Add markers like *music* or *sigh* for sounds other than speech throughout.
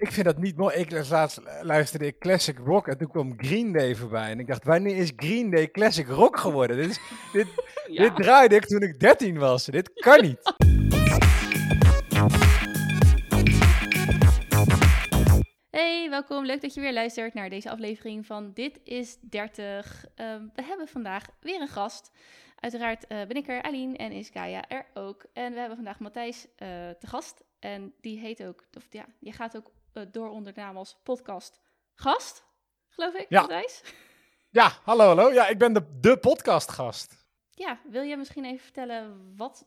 Ik vind dat niet mooi. Ik laatst luisterde ik Classic Rock en toen kwam Green Day voorbij. En ik dacht, wanneer is Green Day Classic Rock geworden? Dit, is, *laughs* dit, Ja. dit draaide ik toen ik 13 was. Dit kan niet. *laughs* Hey, welkom. Leuk dat je weer luistert naar deze aflevering van Dit is 30. Ehm, we hebben vandaag weer een gast. Uiteraard eh, ben ik er, Aline, en is Kaya er ook. En we hebben vandaag Matthijs eh, te gast. En die heet ook, of ja, die gaat ook eh, door onder de naam als podcast Gast, geloof ik, Ja. *laughs* Ja, hallo, hallo. Ja, ik ben de, de podcastgast. Ja, wil je misschien even vertellen, wat,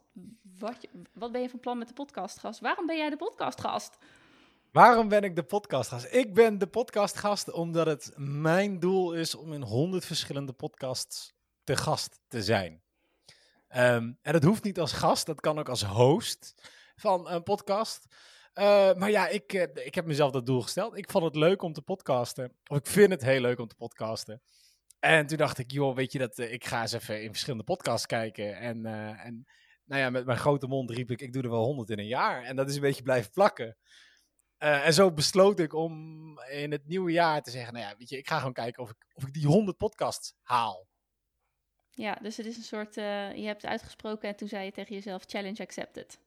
wat, je, wat ben je van plan met de podcastgast? Waarom ben jij de podcastgast? Waarom ben ik de podcastgast? Ik ben de podcastgast omdat het mijn doel is om in honderd verschillende podcasts te gast te zijn. Ehm, en dat hoeft niet als gast, dat kan ook als host van een podcast. Eh, maar ja, ik, eh, ik heb mezelf dat doel gesteld. Ik vond het leuk om te podcasten. Of ik vind het heel leuk om te podcasten. En toen dacht ik, joh, weet je dat, eh, ik ga eens even in verschillende podcasts kijken. En, en nou ja, met mijn grote mond riep ik, ik doe er wel honderd in een jaar. En dat is een beetje blijven plakken. En zo besloot ik om in het nieuwe jaar te zeggen, nou ja, weet je, ik ga gewoon kijken of ik, of ik die 100 podcasts haal. Ja, dus het is een soort, je hebt het uitgesproken en toen zei je tegen jezelf, challenge accepted.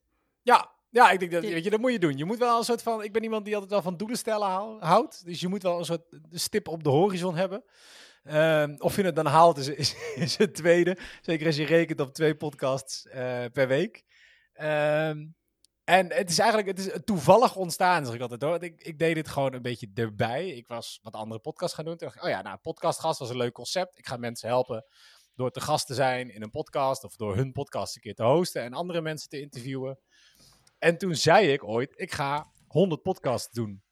Ja, ja, ik denk dat, weet je, dat moet je doen. Je moet wel een soort van, ik ben iemand die altijd wel van doelen stellen hou- houdt. Dus je moet wel een soort stip op de horizon hebben. Ehm, of je het dan haalt is, is, *laughs* is het tweede. Zeker als je rekent op twee podcasts eh, per week. Ehm, en het is eigenlijk het is toevallig ontstaan, zeg ik altijd hoor. Ik, ik deed dit gewoon een beetje erbij. Ik was wat andere podcasts gaan doen. Toen dacht ik, oh ja, nou, podcastgast was een leuk concept. Ik ga mensen helpen door te gast te zijn in een podcast. Of door hun podcast een keer te hosten en andere mensen te interviewen. En toen zei ik ooit, ik ga 100 podcasts doen.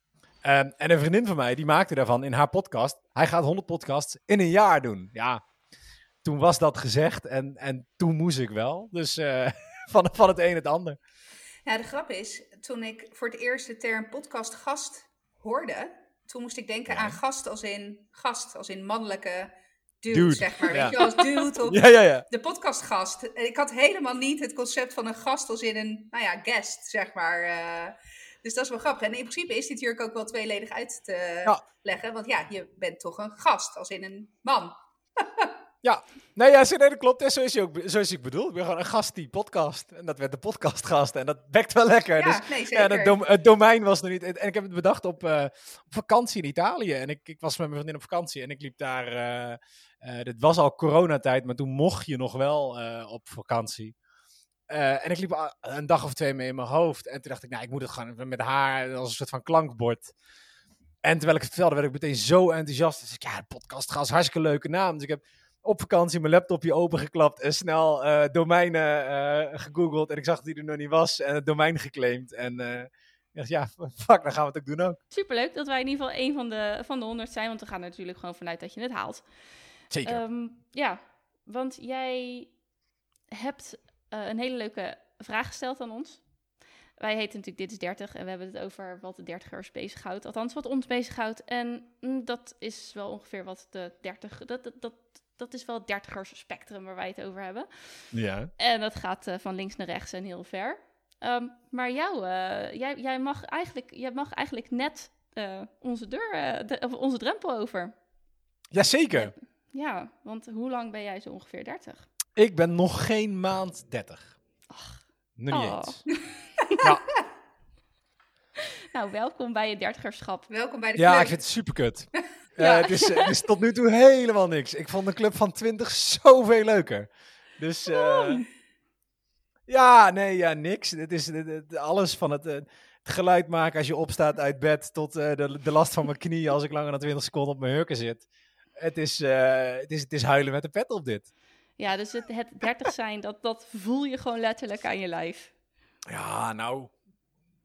Ehm, en een vriendin van mij, die maakte daarvan in haar podcast, hij gaat 100 podcasts in een jaar doen. Ja, toen was dat gezegd en, en toen moest ik wel. Dus eh, *laughs* van, van het een het ander. Ja, de grap is, toen ik voor het eerst de term podcast gast hoorde, toen moest ik denken Ja. aan gast als in gast, als in mannelijke dude, Dude, zeg maar. ja. Weet je als dude of *laughs* Ja, ja, ja. de podcastgast. Ik had helemaal niet het concept van een gast als in een, nou ja, guest, zeg maar. eh. dus dat is wel grappig. En in principe is dit hier ook wel tweeledig uit te Ja. leggen, want ja, je bent toch een gast, als in een man. *laughs* Ja, nee, ja, nee, dat klopt. Zo is hij ook zo is hij bedoeld. Ik ben gewoon een gast die podcast. En dat werd de podcastgast. En dat bekt wel lekker. Ja, dus, nee, Ja, zeker. het, dom- het domein was nog niet. En ik heb het bedacht op, eh, op vakantie in Italië. En ik, ik was met mijn vriendin op vakantie. En ik liep daar. eh, dit was al coronatijd, maar toen mocht je nog wel op vakantie. En ik liep een dag of twee mee in mijn hoofd. En toen dacht ik, nou, ik moet het gewoon met haar als een soort van klankbord. En terwijl ik het vertelde, werd ik meteen zo enthousiast. Dus ik, ja, podcast gast, hartstikke leuke naam. Dus ik heb op vakantie mijn laptopje opengeklapt en snel eh, domeinen eh, gegoogeld. En ik zag dat die er nog niet was en het domein geclaimd. En ik dacht, ja, *laughs* fuck, dan gaan we het ook doen ook. Superleuk dat wij in ieder geval één van de, van de 100 zijn, want we gaan er natuurlijk gewoon vanuit dat je het haalt. Zeker. Ehm, ja, want jij hebt een hele leuke vraag gesteld aan ons. Wij heten natuurlijk Dit is 30 en we hebben het over wat de dertigers bezighoudt. Althans, wat ons bezighoudt. En mm, dat is wel ongeveer wat de 30... Dat, dat, dat, dat is wel het dertigers spectrum waar wij het over hebben. ja. En dat gaat eh, van links naar rechts en heel ver. Ehm, maar jou, eh, jij, jij, mag eigenlijk, jij mag eigenlijk net eh, onze deur, eh, de- of onze drempel over. Jazeker. Ja, want hoe lang ben jij zo ongeveer 30? Ik ben nog geen maand 30. Nog niet Oh. eens. *laughs* Ja, Nou, welkom bij je dertigerschap. Welkom bij de ja club. ik vind het super *laughs* Ja. het, is, het is tot nu toe helemaal niks. Ik vond de club van 20 zoveel leuker. Dus eh, ja, nee, ja, niks. Het is alles van het, eh, het geluid maken als je opstaat uit bed tot eh, de, de last van mijn knieën als ik langer dan 20 seconden op mijn hurken zit. Het is, eh, het is, het is huilen met de pet op dit. Ja, dus het, het 30 zijn, dat, dat voel je gewoon letterlijk aan je lijf. Ja, nou,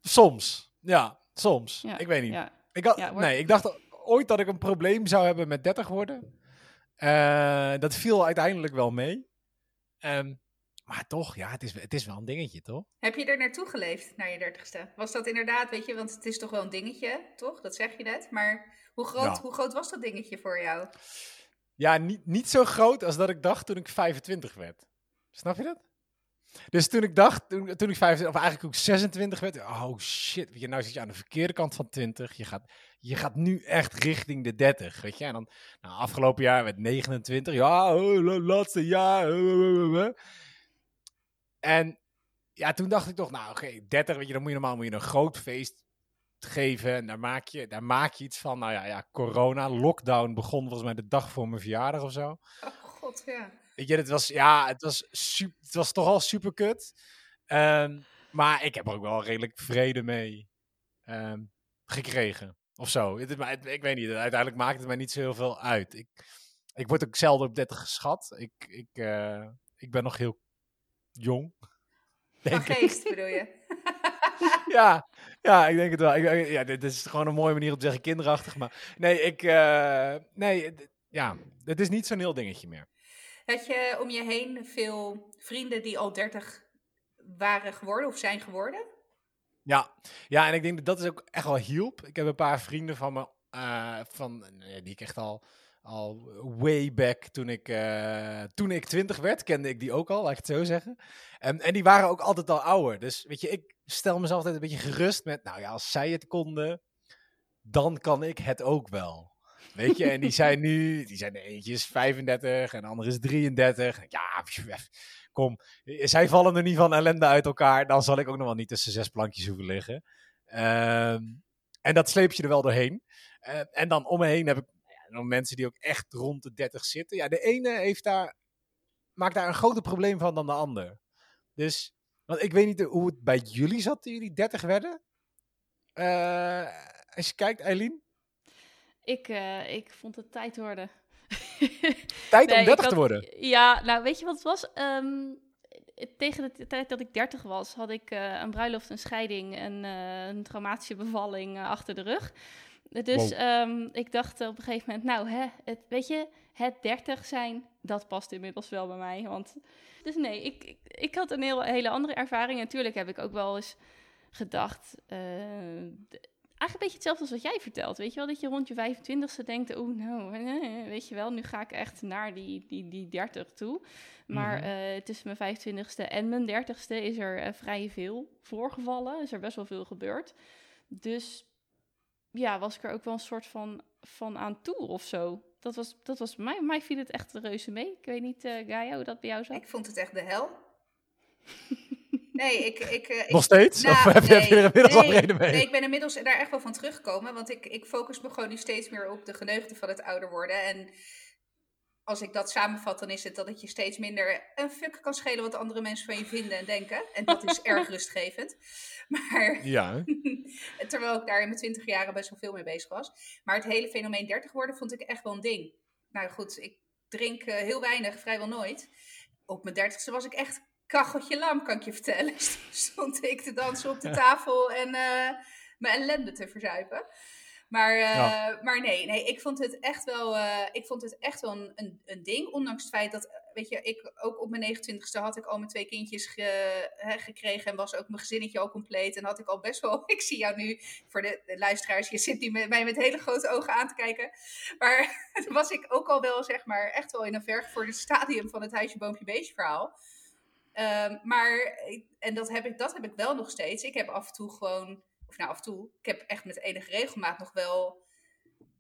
soms. Ja, soms. Ja, ik weet niet. Ja, Ik had, Ja, wordt- Nee, ik dacht ooit dat ik een probleem zou hebben met 30 worden. Eh, dat viel uiteindelijk wel mee. Ehm, maar toch, ja, het is, het is wel een dingetje, toch? Heb je er naartoe geleefd, naar je dertigste? Was dat inderdaad, weet je, want het is toch wel een dingetje, toch? Dat zeg je net. Maar hoe groot, Ja. hoe groot was dat dingetje voor jou? Ja, niet, niet zo groot als dat ik dacht toen ik 25 werd. Snap je dat? Dus toen ik dacht, toen, toen ik 25, of eigenlijk ook 26 werd, oh shit, weet je, nou zit je aan de verkeerde kant van 20. Je gaat, je gaat nu echt richting de 30, weet je. En dan, nou, afgelopen jaar werd 29, ja, oh, la- laatste jaar. eh, eh, eh. En ja, toen dacht ik toch, nou oké, 30, weet je, dan moet je normaal moet je een groot feest geven. En daar maak je, daar maak je iets van. Nou ja, ja, corona, lockdown begon volgens mij de dag voor mijn verjaardag of zo. Oh god, ja. Weet je, het was, ja, het was, super, het was toch al super kut. Ehm, maar ik heb er ook wel redelijk vrede mee ehm, gekregen. Of zo. Het is, maar, het- ik weet niet, uiteindelijk maakt het mij niet zo heel veel uit. Ik, ik word ook zelden op 30 geschat. Ik, ik, eh, ik ben nog heel jong. *laughs* Van geest bedoel je? *laughs* ja, ja, ik denk het wel. Ik, ja, dit is gewoon een mooie manier om te zeggen kinderachtig. Maar nee, ik, eh, nee, ja, het is niet zo'n heel dingetje meer. Had je om je heen veel vrienden die al 30 waren geworden of zijn geworden? Ja, ja, en ik denk dat dat is ook echt wel hielp. Ik heb een paar vrienden van me, eh, van, nee, die ik echt al, al way back toen ik, eh, toen ik twintig werd, kende ik die ook al, laat ik het zo zeggen. En, en die waren ook altijd al ouder. Dus weet je, ik stel mezelf altijd een beetje gerust met, nou ja, als zij het konden, dan kan ik het ook wel. Weet je, en die zijn *laughs* nu, die zijn de eentje is 35 en de andere is 33. Ja, kom, zij vallen er niet van ellende uit elkaar, dan zal ik ook nog wel niet tussen zes plankjes hoeven liggen. Ehm, en dat sleep je er wel doorheen. Eh, en dan om me heen heb ik ja, nog mensen die ook echt rond de 30 zitten. Ja, de ene heeft daar, maakt daar een groter probleem van dan de ander. Dus, want ik weet niet hoe het bij jullie zat toen jullie 30 werden. Eh, als je kijkt, Eileen. Ik, eh, ik vond het tijd worden. *laughs* Tijd Nee, om ik 30 had- te worden. Ja, nou weet je wat het was? Ehm, tegen de tijd dat ik 30 was, had ik eh, een bruiloft, een scheiding en eh, een traumatische bevalling achter de rug. Dus Wow. ehm, ik dacht op een gegeven moment, nou, hè, het, weet je, het 30 zijn, dat past inmiddels wel bij mij. Want, dus nee, ik, ik, ik had een heel, hele andere ervaring. Natuurlijk heb ik ook wel eens gedacht, eigenlijk een beetje hetzelfde als wat jij vertelt. Weet je wel, dat je rond je 25ste denkt, oh nou, eh, weet je wel, nu ga ik echt naar die, die, die 30 toe. Maar Mhm. eh, tussen mijn 25ste en mijn 30ste is er eh, vrij veel voorgevallen. Is er best wel veel gebeurd. Dus ja, was ik er ook wel een soort van, van aan toe of zo. Dat was, dat was mij. Mij viel het echt reuze mee. Ik weet niet, eh Gaia, hoe dat bij jou zat. Ik vond het echt de hel. *laughs* Nee, ik... ik, eh, ik Nog steeds? Nou, of heb heb je er inmiddels al nee, reden mee? Nee, ik ben inmiddels daar echt wel van teruggekomen. Want ik, ik focus me gewoon nu steeds meer op de geneugten van het ouder worden. En als ik dat samenvat, dan is het dat het je steeds minder een fuck kan schelen wat andere mensen van je vinden en denken. En dat is erg *laughs* rustgevend. Maar Ja, *laughs* terwijl ik daar in mijn twintig jaren best wel veel mee bezig was. Maar het hele fenomeen 30 worden vond ik echt wel een ding. Nou goed, ik drink eh, heel weinig, vrijwel nooit. Op mijn dertigste was ik echt kacheltje lam, kan ik je vertellen. *laughs* Stond ik te dansen op de tafel en eh, mijn ellende te verzuipen. Maar, eh, Ja. maar nee, nee, ik vond het echt wel, eh, ik vond het echt wel een, een, een ding. Ondanks het feit dat, weet je, ik ook op mijn 29ste had ik al mijn twee kindjes ge- hè, gekregen. En was ook mijn gezinnetje al compleet. En had ik al best wel, *laughs* ik zie jou nu, voor de, de luisteraars, je zit nu met mij met hele grote ogen aan te kijken. Maar *laughs* was ik ook al wel, zeg maar, echt wel in een vergevorderd stadium van het huisje, boompje, beestje verhaal. Ehm, maar, en dat heb, ik, dat heb ik wel nog steeds. Ik heb af en toe gewoon, of nou af en toe, ik heb echt met enige regelmaat nog wel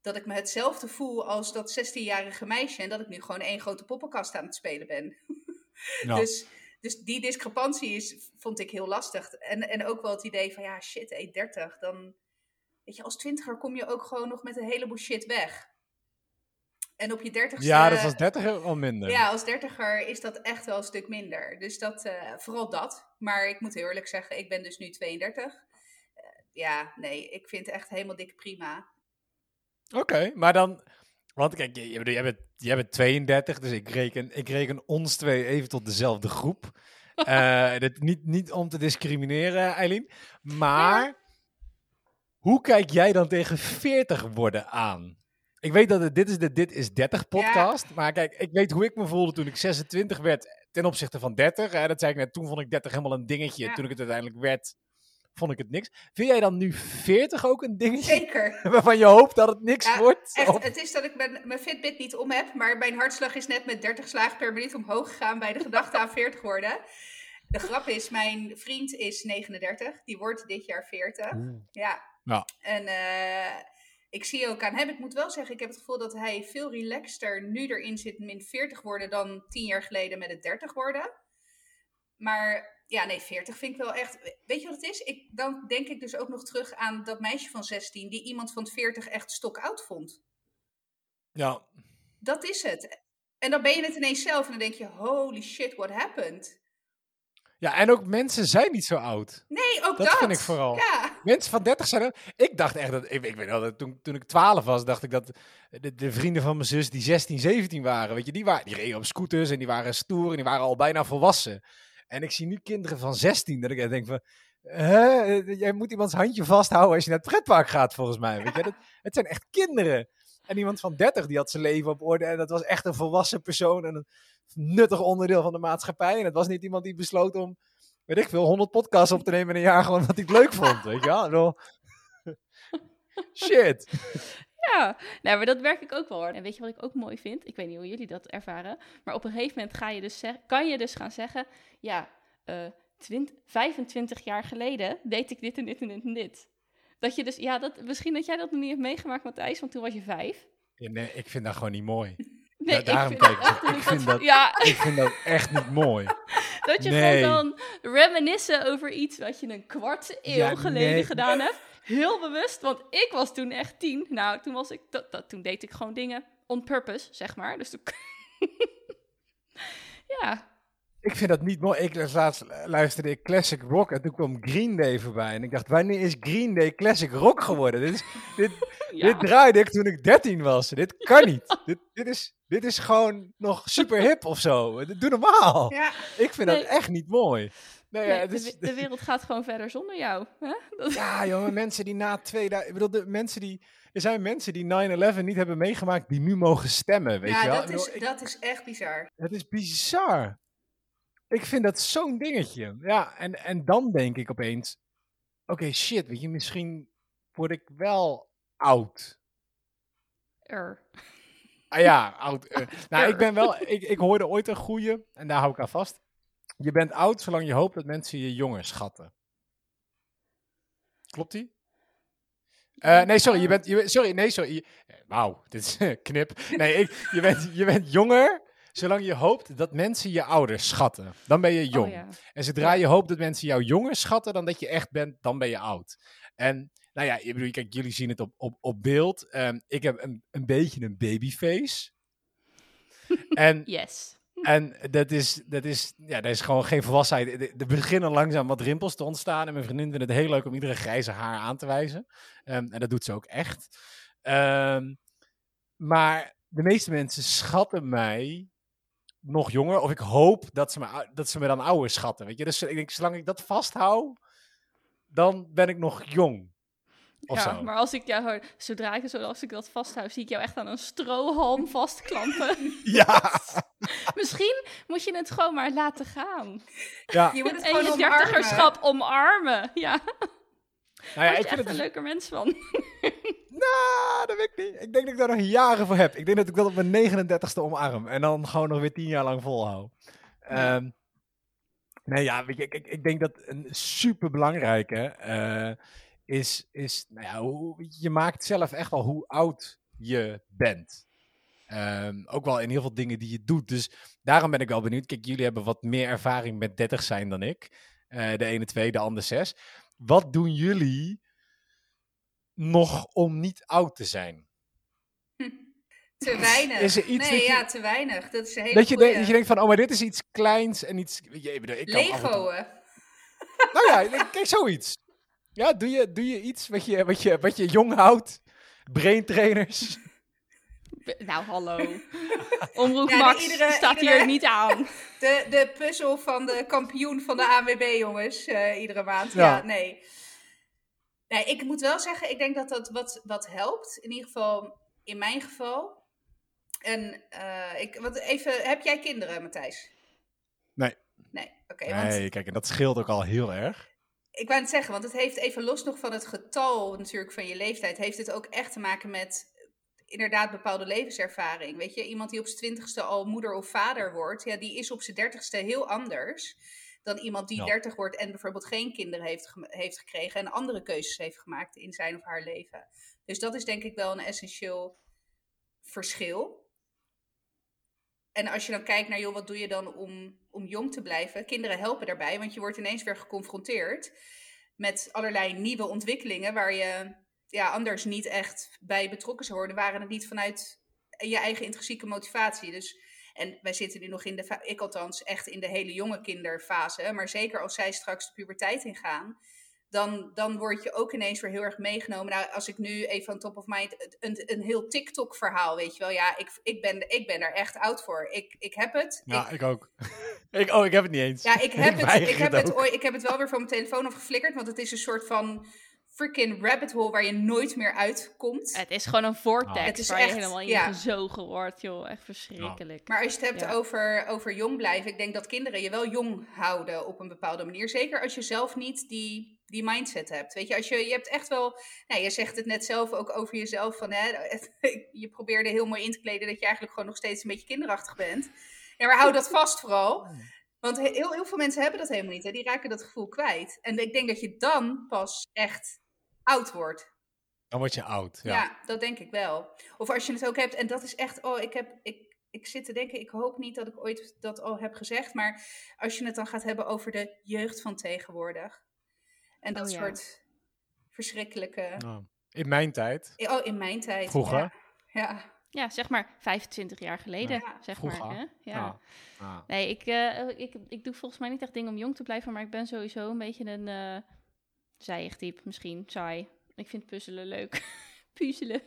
dat ik me hetzelfde voel als dat 16-jarige meisje. En dat ik nu gewoon één grote poppenkast aan het spelen ben. *laughs* ja. Dus, dus die discrepantie is, vond ik heel lastig. En, en ook wel het idee van, ja, shit, hey, 30, dan... Weet je, als twintiger kom je ook gewoon nog met een heleboel shit weg. En op je dertigste... ja, dat was 30 wel minder. Ja, als dertiger is dat echt wel een stuk minder. Dus dat, eh, vooral dat. Maar ik moet heel eerlijk zeggen, ik ben dus nu 32. Eh, ja, nee, ik vind het echt helemaal dik prima. Oké, maar dan... Want kijk, jij, jij bent- jij bent, jij bent 32, dus ik reken, ik reken ons twee even tot dezelfde groep. *laughs* Eh, dit, niet, niet om te discrimineren, Eileen. Maar hoe kijk jij dan tegen 40 worden aan? Ik weet dat het, dit is de Dit is 30 podcast. Maar kijk, ik weet hoe ik me voelde toen ik 26 werd ten opzichte van 30. Hè, dat zei ik net, toen vond ik 30 helemaal een dingetje. Ja. Toen ik het uiteindelijk werd, vond ik het niks. Vind jij dan nu 40 ook een dingetje? Zeker. *laughs* Waarvan je hoopt dat het niks Ja, wordt? Echt, Of- het is dat ik mijn, mijn Fitbit niet om heb, maar mijn hartslag is net met 30 slagen per minuut omhoog gegaan bij de gedachte aan 40 worden. De grap is, mijn vriend is 39. Die wordt dit jaar 40. Ja. Ja. En eh, ik zie ook aan hem, ik moet wel zeggen, ik heb het gevoel dat hij veel relaxter nu erin zit min 40 worden dan 10 jaar geleden met het 30 worden. Maar ja, nee, 40 vind ik wel echt. Weet je wat het is? Ik, dan denk ik dus ook nog terug aan dat meisje van 16 die iemand van 40 echt stokoud vond. Ja. Dat is het. En dan ben je het ineens zelf en dan denk je, holy shit, what happened? Ja, en ook mensen zijn niet zo oud. Nee, ook Dat dat. vind ik vooral. Ja, Mensen van 30 zijn. Ik dacht echt dat. Ik, ik weet wel, dat toen, toen ik 12 was, dacht ik dat de, de vrienden van mijn zus die 16, 17 waren, weet je, die, waren, die reden op scooters en die waren stoer en die waren al bijna volwassen. En ik zie nu kinderen van 16 dat ik echt denk van. Hè? Jij moet iemands handje vasthouden als je naar het pretpark gaat, volgens mij. Weet je? Dat, het zijn echt kinderen. En iemand van 30 die had zijn leven op orde. En dat was echt een volwassen persoon. En een nuttig onderdeel van de maatschappij. En het was niet iemand die besloot om, weet ik veel, 100 podcasts op te nemen in een jaar. Gewoon wat hij het leuk vond. Weet je wel? *laughs* Shit. Ja, nou, maar dat werk ik ook wel hoor. En weet je wat ik ook mooi vind? Ik weet niet hoe jullie dat ervaren. Maar op een gegeven moment ga je dus kan je dus gaan zeggen... Ja, eh 20, 25 jaar geleden deed ik dit en dit en dit en dit. Dat je dus, ja, dat, misschien dat jij dat nog niet hebt meegemaakt, Matthijs, want toen was je vijf. Nee, ik vind dat gewoon niet mooi. *laughs* Nee, Ja, daarom vind kijk ik Ik vind dat, dat- Ja, Ik vind dat echt niet mooi. *laughs* dat je Nee. gewoon kan reminiscen over iets wat je een kwart eeuw Ja, geleden nee. gedaan hebt. Heel bewust, want ik was toen echt tien. Nou, toen, was ik, dat, dat, toen deed ik gewoon dingen on purpose, zeg maar. Dus toen... *laughs* ja, Ik vind dat niet mooi. Ik las laatst luisterde ik Classic Rock en toen kwam Green Day voorbij. En ik dacht, wanneer is Green Day Classic Rock geworden? Dit, is, *laughs* dit, ja. dit draaide ik toen ik 13 was. Dit kan niet. dit, dit, is, dit is gewoon nog super hip of zo. Doe normaal. ja. Ik vind Nee. dat echt niet mooi. Nee, Nee, de, wereld gaat gewoon verder zonder jou. Hè? *laughs* Dat- Ja, jongen, mensen die na 2000... Ik bedoel, de mensen die... Er zijn mensen die 9-11 niet hebben meegemaakt, die nu mogen stemmen, weet ja je wel? dat, is, ik- dat is echt bizar. Het is bizar. Ik vind dat zo'n dingetje. Ja, en, en dan denk ik opeens... Oké, shit, weet je, misschien word ik wel oud. Er. Ah ja, oud. eh. *laughs* nou, ik ben wel... Ik, ik hoorde ooit een goeie, en daar hou ik aan vast. Je bent oud zolang je hoopt dat mensen je jonger schatten. Klopt die? Eh, nee, sorry, je bent, je, sorry, nee, sorry. eh, Wauw, dit is eh, *laughs* knip. Nee, ik, je, bent, je bent jonger zolang je hoopt dat mensen je ouder schatten. Dan ben je jong. Oh, ja. En zodra je hoopt dat mensen jou jonger schatten dan dat je echt bent, dan ben je oud. En nou ja, ik bedoel, kijk, jullie zien het op, op, op beeld. Ehm, ik heb een, een beetje een babyface. *laughs* en Yes. en dat is, dat is, ja, dat is gewoon geen volwassenheid. Er- Er beginnen langzaam wat rimpels te ontstaan. En mijn vriendin vindt het heel leuk om iedere grijze haar aan te wijzen. Ehm, en dat doet ze ook echt. Ehm, maar de meeste mensen schatten mij nog jonger. Of ik hoop dat ze me, dat ze me dan ouder schatten. Weet je? Dus ik denk, zolang ik dat vasthoud, dan ben ik nog jong. Of ja, zo. maar als ik jou hoor, zodra ik, zoals ik dat vasthoud, zie ik jou echt aan een strohalm *laughs* vastklampen. Ja, *laughs* Misschien moet je het gewoon maar laten gaan. ja. Je moet het En gewoon je omarmen. dertigerschap omarmen. Ja, Nou ja, daar ik vind echt het een dus- leuker mens van. *laughs* Nou, dat weet ik niet. Ik denk dat ik daar nog jaren voor heb. Ik denk dat ik dat op mijn 39ste omarm. En dan gewoon nog weer tien jaar lang volhoud. Ehm nee, ja, weet je, ik, ik, denk dat een super belangrijke is, is nou ja, hoe, je maakt zelf echt wel hoe oud je bent. Ehm, ook wel in heel veel dingen die je doet. Dus daarom ben ik wel benieuwd. Kijk, jullie hebben wat meer ervaring met 30 zijn dan ik. Eh, de ene twee, de ander zes. Wat doen jullie nog om niet oud te zijn? *laughs* Te weinig. Is er iets nee, dat je- ja, te weinig. Dat is een hele Dat je, goeie. denkt- dat je denkt van, oh, maar dit is iets kleins en iets... weet Je, ik bedoel, ik kan af en toe- Legoen. *laughs* Nou ja, kijk, zoiets. Ja, doe je, doe je iets wat je, wat, je, wat je jong houdt? Brain trainers? *laughs* Nou, hallo. Omroep Ja, Max iedere- staat iedere- hier niet aan. De, de puzzel van de kampioen van de ANWB, jongens, eh, iedere maand. Ja. Ja, nee. Nee, ik moet wel zeggen, ik denk dat dat wat, wat helpt. In ieder geval, in mijn geval. En eh, ik, wat even, heb jij kinderen, Matthijs? Nee. Nee, oké. Nee, kijk, en dat scheelt ook al heel erg. ik wou het zeggen, want het heeft even los nog van het getal natuurlijk van je leeftijd, heeft het ook echt te maken met inderdaad bepaalde levenservaring. Weet je, iemand die op zijn twintigste al moeder of vader wordt, ja, die is op zijn dertigste heel anders dan iemand die Ja. 30 wordt en bijvoorbeeld geen kinderen heeft, heeft gekregen en andere keuzes heeft gemaakt in zijn of haar leven. Dus dat is denk ik wel een essentieel verschil. En als je dan kijkt naar, joh, wat doe je dan om, om jong te blijven? Kinderen helpen daarbij, want je wordt ineens weer geconfronteerd met allerlei nieuwe ontwikkelingen waar je ja, anders niet echt bij betrokken zou worden, waren het niet vanuit je eigen intrinsieke motivatie. Dus, en wij zitten nu nog in de, ik althans, echt in de hele jonge kinderfase, maar zeker als zij straks de puberteit ingaan, dan, dan word je ook ineens weer heel erg meegenomen. Nou, als ik nu even on top of mind, een, een heel TikTok-verhaal, weet je wel. Ja, ik, ik, ben, ik ben daar echt oud voor. Ik, ik heb het. Ja, Ik, ik ook. *laughs* ik, oh, ik heb het niet eens. ja, ik *laughs* heb, het, ik, heb het, ooit- ik heb het wel weer van mijn telefoon afgeflikkerd, want het is een soort van freaking rabbit hole waar je nooit meer uitkomt. Het is gewoon een vortex. Het is waar je echt- helemaal in ja. gezogen wordt, joh. Echt verschrikkelijk. Maar als je het hebt Ja. over, over jong blijven, ik denk dat kinderen je wel jong houden op een bepaalde manier. Zeker als je zelf niet die, die mindset hebt. Weet je, als je, je hebt echt wel, nou, je zegt het net zelf ook over jezelf, van, hè, *laughs* je probeerde heel mooi in te kleden dat je eigenlijk gewoon nog steeds een beetje kinderachtig bent. Ja, maar hou dat *laughs* vast vooral. Want he- heel, heel veel mensen hebben dat helemaal niet. Hè? Die raken dat gevoel kwijt. En ik denk dat je dan pas echt oud wordt. Dan word je oud. Ja. Ja. dat denk ik wel. Of als je het ook hebt, en dat is echt, oh, ik heb, ik, ik zit te denken, ik hoop niet dat ik ooit dat al heb gezegd, maar als je het dan gaat hebben over de jeugd van tegenwoordig. En dat Oh, ja. soort verschrikkelijke, Nou, In mijn tijd, oh, in mijn tijd. Vroeger? Ja. ja. Ja, zeg maar 25 jaar geleden, Ja. zeg Vroeger. maar. Hè? Ja. Ja. Nee, ik, eh, ik, ik doe volgens mij niet echt dingen om jong te blijven, maar ik ben sowieso een beetje een eh zijig type, misschien, saai. Ik vind puzzelen leuk. *laughs* puzzelen.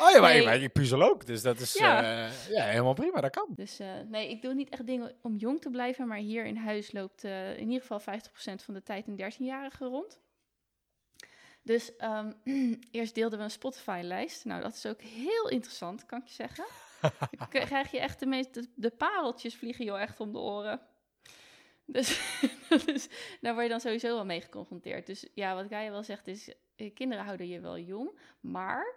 Oh ja, maar, Nee. ik puzzel ook. Dus dat is Ja. ja. ja, helemaal prima. Dat kan. Dus eh, nee, ik doe niet echt dingen om jong te blijven, maar hier in huis loopt eh, in ieder geval 50% van de tijd een 13-jarige rond. Dus ehm, *clears throat* eerst deelden we een Spotify-lijst. Nou, dat is ook heel interessant, kan ik je zeggen. *laughs* Dan krijg je echt de meest... De, de pareltjes vliegen je echt om de oren. Dus, *laughs* dus daar word je dan sowieso wel mee geconfronteerd. Dus ja, wat Gaia wel zegt is... eh, kinderen houden je wel jong, maar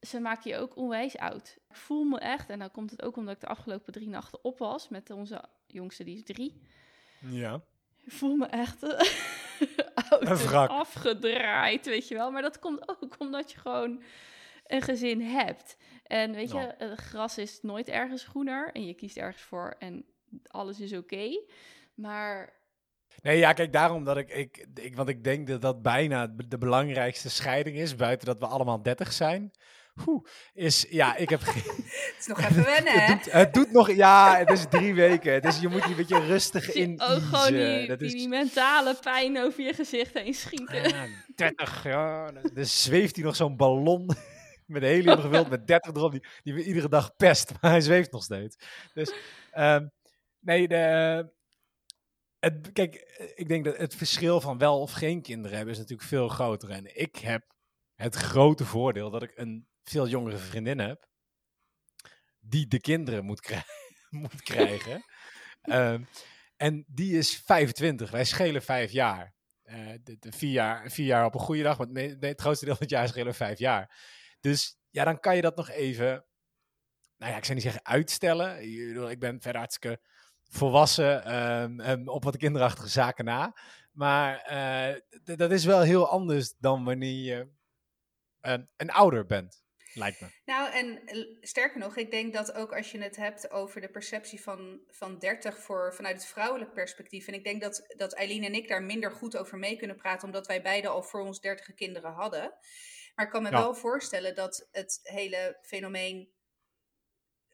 ze maken je ook onwijs oud. Ik voel me echt, en dan komt het ook omdat ik de afgelopen drie nachten op was met onze jongste, die is drie. Ja. Ik voel me echt eh, *laughs* oud afgedraaid, weet je wel. Maar dat komt ook omdat je gewoon een gezin hebt. En weet je, het gras is nooit ergens groener en je kiest ergens voor en alles is oké. Maar Nee, ja, kijk, daarom dat ik, ik, ik... Want ik denk dat dat bijna de belangrijkste scheiding is, buiten dat we allemaal 30 zijn. Oeh, is, ja, ik heb. *laughs* Het is nog *laughs* even wennen, hè? Het doet, het doet nog, ja, het is drie weken. Dus je moet je een beetje rustig *laughs* in ook gewoon die. Dat is, die mentale pijn over je gezicht heen schieten. Ja, 30, ja. Dus zweeft hij nog zo'n ballon met helium gevuld met 30 erop, die, die we iedere dag pest, maar hij zweeft nog steeds. Dus, ehm, nee, de, het, kijk, ik denk dat het verschil van wel of geen kinderen hebben is natuurlijk veel groter. En ik heb het grote voordeel dat ik een veel jongere vriendin heb, die de kinderen moet, *laughs* moet krijgen. *laughs* Ehm, en die is 25, wij schelen vijf jaar. Eh, de, de vier, jaar, vier jaar op een goede dag, want nee, het grootste deel van het jaar schelen vijf jaar. Dus ja, dan kan je dat nog even, nou ja, ik zou niet zeggen uitstellen. Ik ben verder hartstikke volwassen ehm, en op wat kinderachtige zaken na. Maar eh, dat is wel heel anders dan wanneer je eh, een ouder bent, lijkt me. Nou, en sterker nog, ik denk dat ook als je het hebt over de perceptie van, van 30 voor, vanuit het vrouwelijk perspectief. En ik denk dat, dat Eileen en ik daar minder goed over mee kunnen praten, omdat wij beide al voor ons 30 kinderen hadden. Maar ik kan me Ja. wel voorstellen dat het hele fenomeen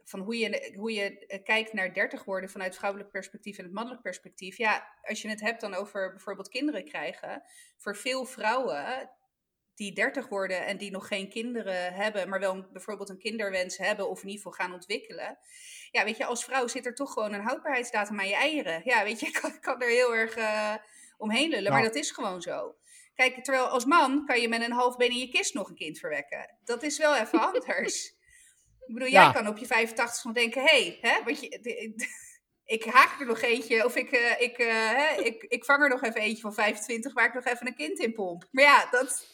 van hoe je, hoe je eh, kijkt naar 30 worden vanuit vrouwelijk perspectief en het mannelijk perspectief. Ja, als je het hebt dan over bijvoorbeeld kinderen krijgen. Voor veel vrouwen die 30 worden en die nog geen kinderen hebben, maar wel een- bijvoorbeeld een kinderwens hebben of in ieder geval gaan ontwikkelen. Ja, weet je, als vrouw zit er toch gewoon een houdbaarheidsdatum aan je eieren. Ja, weet je, ik *laughs* kan, kan er heel erg eh, omheen lullen, maar Ja. dat is gewoon zo. Kijk, terwijl als man kan je met een half been in je kist nog een kind verwekken. Dat is wel even *laughs* anders. Ik bedoel, jij kan op je 85 nog denken, hé, hey, hè, want je, de- *laughs* ik haak er nog eentje, of ik, eh, ik, hè, ik, ik vang er nog even eentje van 25, waar ik nog even een kind in pomp. Maar ja, dat,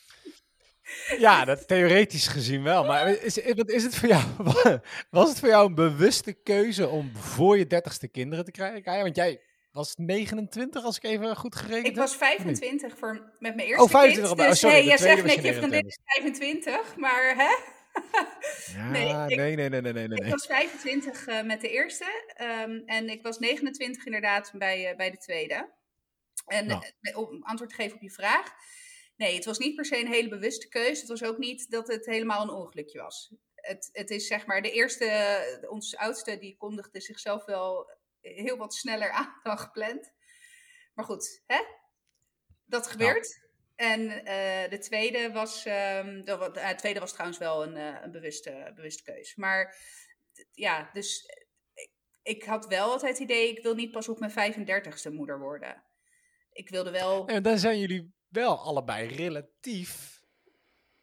*laughs* Ja, dat theoretisch gezien wel. Maar is, is, het voor jou? *laughs* Was het voor jou een bewuste keuze om voor je dertigste kinderen te krijgen? Want jij was 29 als ik even goed gerekend Ik was heb? Of niet? 25 voor, met mijn eerste 25 kind. Oh, Dus sorry, je tweede zegt net je vriendin 29. is 25, maar hè? Ja, Nee, nee, ik- nee, nee, nee, nee, nee. Ik was 25 eh, met de eerste ehm, en ik was 29 inderdaad bij, eh, bij de tweede. En Nou. eh, om antwoord te geven op je vraag. Nee, het was niet per se een hele bewuste keuze. Het was ook niet dat het helemaal een ongelukje was. Het, het is zeg maar de eerste, onze oudste, die kondigde zichzelf wel heel wat sneller *laughs* aan dan gepland. Maar goed, hè? dat gebeurt. En eh, de tweede was, ehm, de, wa- de tweede was trouwens wel een, eh, een bewuste, bewuste keus. Maar ja, dus ik, ik had wel altijd het idee, ik wil niet pas op mijn 35ste moeder worden. Ik wilde wel. En dan zijn jullie wel allebei relatief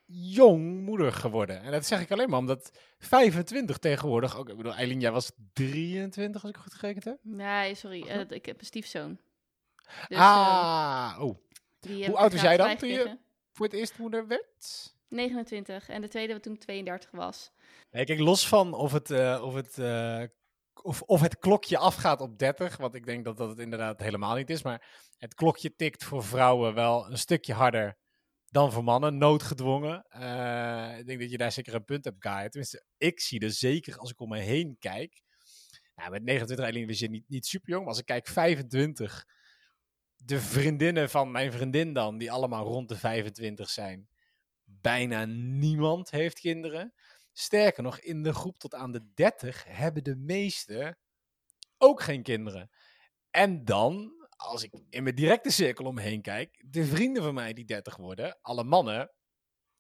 jong moeder geworden. En dat zeg ik alleen maar omdat 25 tegenwoordig, ook, ik bedoel, Eileen, jij was 23 als ik goed gerekend heb? Nee, sorry. eh, ik heb een stiefzoon. Dus, ah, oh. Die hoe oud was jij dan toen je-. Voor het eerst moeder werd? 29 en de tweede toen ik 32 was. Nee, kijk, los van of het, eh, of, het, eh, of, of het klokje afgaat op 30, want ik denk dat dat het inderdaad helemaal niet is, maar het klokje tikt voor vrouwen wel een stukje harder dan voor mannen, noodgedwongen. Eh, ik denk dat je daar zeker een punt hebt, Guy. Tenminste, ik zie er zeker als ik om me heen kijk. Ja, met 29 Eileen was je niet, niet super jong, maar als ik kijk 25, de vriendinnen van mijn vriendin dan, die allemaal rond de 25 zijn, bijna niemand heeft kinderen. Sterker nog, in de groep tot aan de 30 hebben de meesten ook geen kinderen. En dan, als ik in mijn directe cirkel omheen kijk, de vrienden van mij die 30 worden, alle mannen,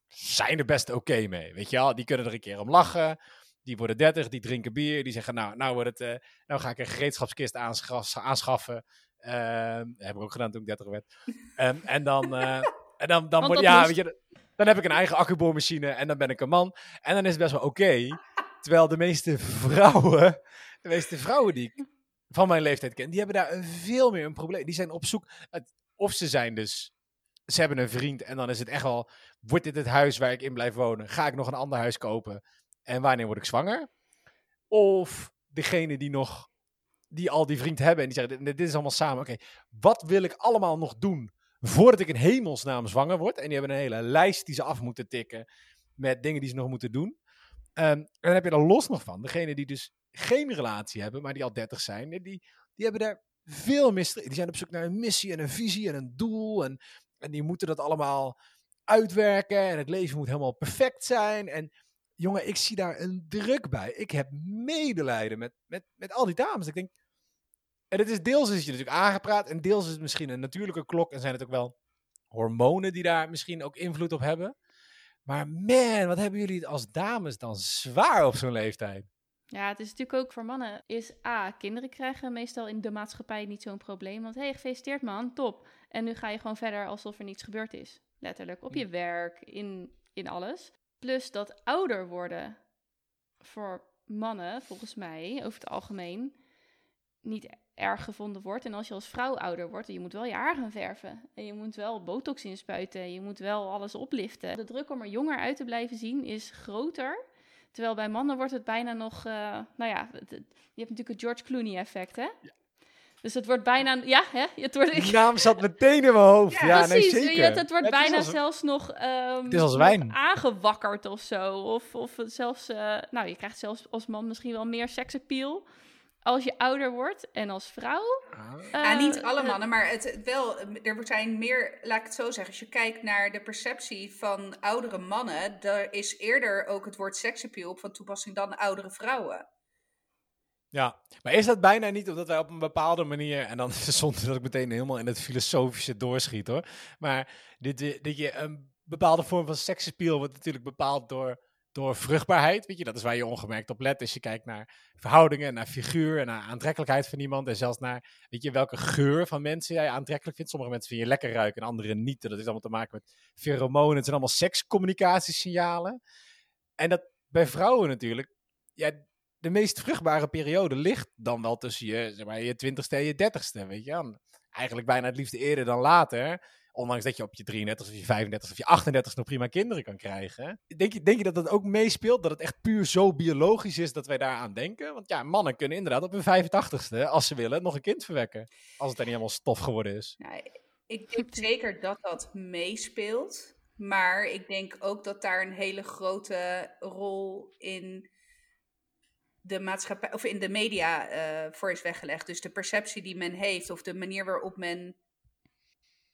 zijn er best oké mee. Weet je wel, die kunnen er een keer om lachen. Die worden 30, die drinken bier. Die zeggen, nou, nou, wordt het, eh, nou ga ik een gereedschapskist aanschaf- aanschaffen. Ehm, heb ik ook gedaan toen ik 30 werd. *laughs* Ehm, en dan, eh, en dan, dan wordt, ja, moest. weet je, dan heb ik een eigen accuboormachine en dan ben ik een man. En dan is het best wel oké. Terwijl de meeste vrouwen, de meeste vrouwen die ik van mijn leeftijd ken, die hebben daar veel meer een probleem. Die zijn op zoek, of ze zijn dus, ze hebben een vriend en dan is het echt wel, wordt dit het huis waar ik in blijf wonen? Ga ik nog een ander huis kopen? En wanneer word ik zwanger? Of degene die nog, die al die vriend hebben en die zeggen, dit, is allemaal samen. Oké, wat wil ik allemaal nog doen voordat ik in hemelsnaam zwanger word? En die hebben een hele lijst die ze af moeten tikken met dingen die ze nog moeten doen. Ehm, en dan heb je er los nog van, degene die dus geen relatie hebben, maar die al 30 zijn, die, die hebben daar veel stre- Die zijn op zoek naar een missie en een visie en een doel. En, en die moeten dat allemaal uitwerken. En het leven moet helemaal perfect zijn. En jongen, ik zie daar een druk bij. Ik heb medelijden met, met, met al die dames. Ik denk. En het is deels is je natuurlijk aangepraat. En deels is het misschien een natuurlijke klok. En zijn het ook wel hormonen die daar misschien ook invloed op hebben. Maar man, wat hebben jullie het als dames dan zwaar op zo'n leeftijd? Ja, het is natuurlijk ook voor mannen. Is A, kinderen krijgen meestal in de maatschappij niet zo'n probleem. Want hé, hey, gefeliciteerd man, top. En nu ga je gewoon verder alsof er niets gebeurd is. Letterlijk, op je werk, in, in alles. Plus dat ouder worden voor mannen, volgens mij, over het algemeen, niet erg gevonden wordt. En als je als vrouw ouder wordt, je moet wel je haar gaan verven. En je moet wel botox inspuiten. Je moet wel alles opliften. De druk om er jonger uit te blijven zien is groter. Terwijl bij mannen wordt het bijna nog, eh, nou ja, het- het- je hebt natuurlijk het George Clooney effect, hè? Dus het wordt bijna, ja, hè? Het wordt, Die naam zat meteen in mijn hoofd. Ja, Ja, nee, Precies, zeker. je- het, het wordt bijna als- zelfs nog, ehm, Het is als wijn. aangewakkerd of zo. Of, of zelfs, eh, nou, je krijgt zelfs als man misschien wel meer seksappeal als je ouder wordt. En als vrouw... Ah. Ja, niet eh, alle eh, mannen, maar het, het wel, er zijn meer, laat ik het zo zeggen, als je kijkt naar de perceptie van oudere mannen, daar is eerder ook het woord seksappeal op van toepassing dan oudere vrouwen. Ja, maar is dat bijna niet omdat wij op een bepaalde manier, en dan zonder dat ik meteen helemaal in het filosofische doorschiet hoor, maar dit, eh, dat je een bepaalde vorm van seksappeal wordt natuurlijk bepaald door, door vruchtbaarheid, weet je, dat is waar je ongemerkt op let, als je kijkt naar verhoudingen, naar figuur en naar aantrekkelijkheid van iemand en zelfs naar, weet je, welke geur van mensen jij aantrekkelijk vindt. Sommige mensen vind je lekker ruiken en anderen niet, dat heeft allemaal te maken met pheromonen, het zijn allemaal sekscommunicatiesignalen. En dat bij vrouwen natuurlijk, ja, de meest vruchtbare periode ligt dan wel tussen je, zeg maar, je twintigste en je dertigste, weet je. Eigenlijk bijna het liefst eerder dan later. Ondanks dat je op je 33 of je 35 of je 38 nog prima kinderen kan krijgen. Denk je, denk je dat dat ook meespeelt? Dat het echt puur zo biologisch is dat wij daaraan denken? Want ja, mannen kunnen inderdaad op hun 85ste, als ze willen, nog een kind verwekken. Als het er niet helemaal stof geworden is. Ik denk zeker dat dat meespeelt. Maar ik denk ook dat daar een hele grote rol in de maatschappij of in de media uh, voor is weggelegd. Dus de perceptie die men heeft of de manier waarop men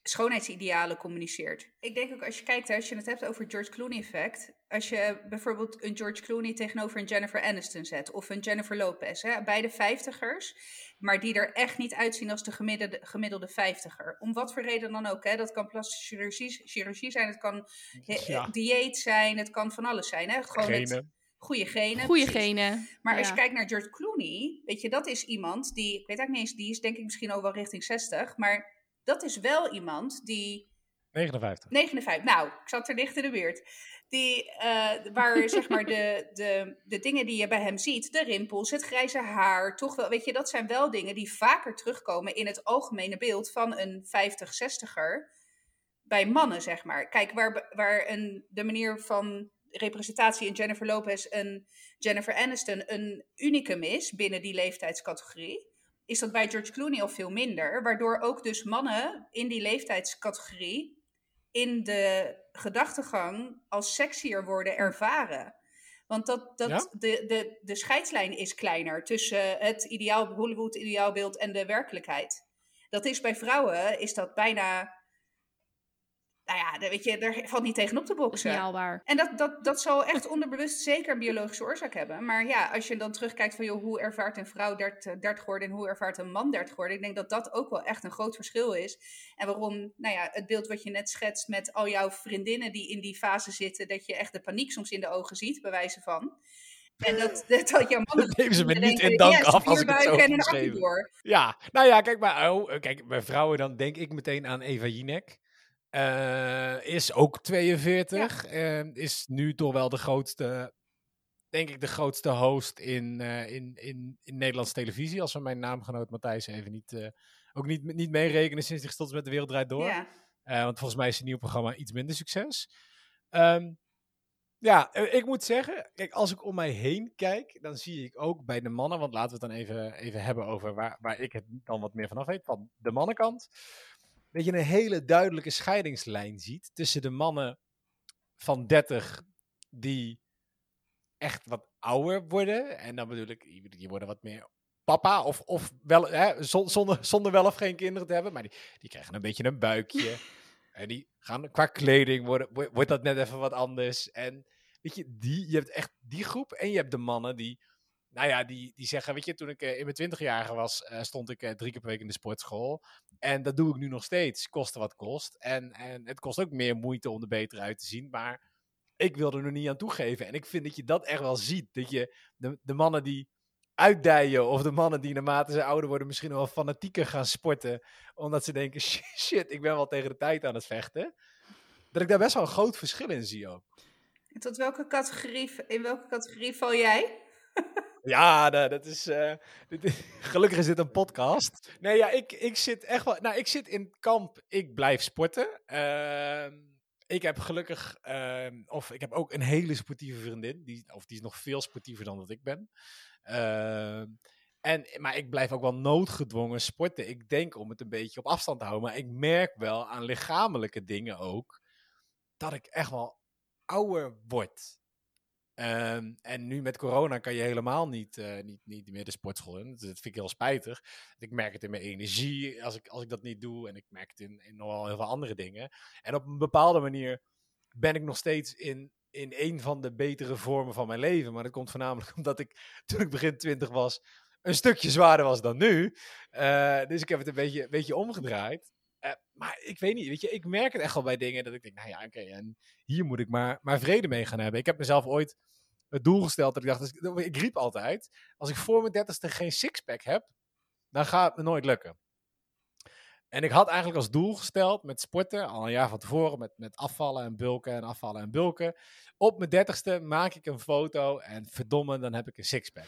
schoonheidsidealen communiceert. Ik denk ook als je kijkt, als je het hebt over George Clooney effect, als je bijvoorbeeld een George Clooney tegenover een Jennifer Aniston zet of een Jennifer Lopez, hè, beide vijftigers, maar die er echt niet uitzien als de gemiddelde, gemiddelde vijftiger. Om wat voor reden dan ook. Hè. Dat kan plastische chirurgie, chirurgie zijn, het kan dieet zijn, het kan van alles zijn. Hè. Gewoon Genen. Goede genen. Goede genen. Maar als je kijkt naar George Clooney, weet je, dat is iemand die, ik weet eigenlijk niet eens, die is denk ik misschien ook wel richting 60, maar dat is wel iemand die. 59. 59, nou, ik zat er dicht in de buurt. Die, uh, waar *laughs* zeg maar de, de, de dingen die je bij hem ziet, de rimpels, het grijze haar, toch wel, weet je, dat zijn wel dingen die vaker terugkomen in het algemene beeld van een 50, 60er bij mannen, zeg maar. Kijk, waar, waar een, de manier van representatie in Jennifer Lopez en Jennifer Aniston een unicum is binnen die leeftijdscategorie, is dat bij George Clooney al veel minder. Waardoor ook dus mannen in die leeftijdscategorie in de gedachtegang als sexier worden ervaren. Want dat, dat de, de, de scheidslijn is kleiner tussen het ideaal, Hollywood ideaalbeeld en de werkelijkheid. Dat is bij vrouwen is dat bijna nou ja, weet je, daar valt niet tegenop te boksen. Dat en dat, dat, dat zal echt onderbewust zeker een biologische oorzaak hebben. Maar ja, als je dan terugkijkt van, joh, hoe ervaart een vrouw 30, 30 geworden en hoe ervaart een man 30 geworden? Ik denk dat dat ook wel echt een groot verschil is. En waarom, nou ja, het beeld wat je net schetst met al jouw vriendinnen die in die fase zitten, dat je echt de paniek soms in de ogen ziet, bij wijze van. En dat, *laughs* dat, dat jouw man... Nemen ze me niet in dank af als ik het zo Ja, nou ja, kijk, maar, oh, kijk, bij vrouwen dan denk ik meteen aan Eva Jinek. Uh, is ook 42. Ja. Uh, is nu toch wel de grootste, denk ik, de grootste host in, uh, in, in, in Nederlandse televisie. Als we mijn naamgenoot Matthijs even niet, ook niet, niet meerekenen sinds hij gestopt is met De Wereld Draait Door. Ja. want volgens mij is het nieuw programma iets minder succes. Um, ja, ik moet zeggen, kijk, als ik om mij heen kijk, dan zie ik ook bij de mannen, want laten we het dan even, even hebben over waar, waar ik het dan wat meer vanaf weet, van de mannenkant dat je een hele duidelijke scheidingslijn ziet tussen de mannen van 30 die echt wat ouder worden. En dan bedoel ik, die worden wat meer papa of, of wel, hè, zonder, zonder wel of geen kinderen te hebben. Maar die, die krijgen een beetje een buikje. *laughs* en die gaan qua kleding, worden, wordt dat net even wat anders. En weet je, die, je hebt echt die groep. En je hebt de mannen die nou ja, die, die zeggen, weet je, toen ik uh, in mijn twintigjarige was, uh, stond ik uh, drie keer per week in de sportschool. En dat doe ik nu nog steeds, koste wat kost. En, en het kost ook meer moeite om er beter uit te zien, maar ik wil er nog niet aan toegeven. En ik vind dat je dat echt wel ziet, dat je de, de mannen die uitdijen of de mannen die naarmate ze ouder worden misschien wel fanatieker gaan sporten, omdat ze denken, *laughs* shit, ik ben wel tegen de tijd aan het vechten. Dat ik daar best wel een groot verschil in zie ook. En tot welke categorie, in welke categorie val jij? *laughs* Ja, dat is, uh, *laughs* Gelukkig is dit een podcast. Nee, ja, ik, ik zit echt wel. Nou, ik zit in kamp. Ik blijf sporten. Uh, ik heb gelukkig. Uh, of ik heb ook een hele sportieve vriendin. Die, of die is nog veel sportiever dan dat ik ben. Ehm, en, maar ik blijf ook wel noodgedwongen sporten. Ik denk om het een beetje op afstand te houden. Maar ik merk wel aan lichamelijke dingen ook. dat ik echt wel ouder word. Um, en nu met corona kan je helemaal niet, uh, niet, niet meer de sportschool in. Dat vind ik heel spijtig. Ik merk het in mijn energie als ik, als ik dat niet doe. En ik merk het in, in nogal heel veel andere dingen. En op een bepaalde manier ben ik nog steeds in, in een van de betere vormen van mijn leven. Maar dat komt voornamelijk *laughs* omdat ik toen ik begin twintig was een stukje zwaarder was dan nu. Uh, dus ik heb het een beetje, een beetje omgedraaid. Uh, maar ik weet niet, weet je, ik merk het echt wel bij dingen dat ik denk, nou ja, oké, en hier moet ik maar, maar vrede mee gaan hebben. Ik heb mezelf ooit het doel gesteld dat ik dacht, dus ik riep altijd, als ik voor mijn dertigste geen sixpack heb, dan gaat het me nooit lukken. En ik had eigenlijk als doel gesteld met sporten, al een jaar van tevoren, met, met afvallen en bulken en afvallen en bulken. Op mijn dertigste maak ik een foto en verdomme, dan heb ik een sixpack.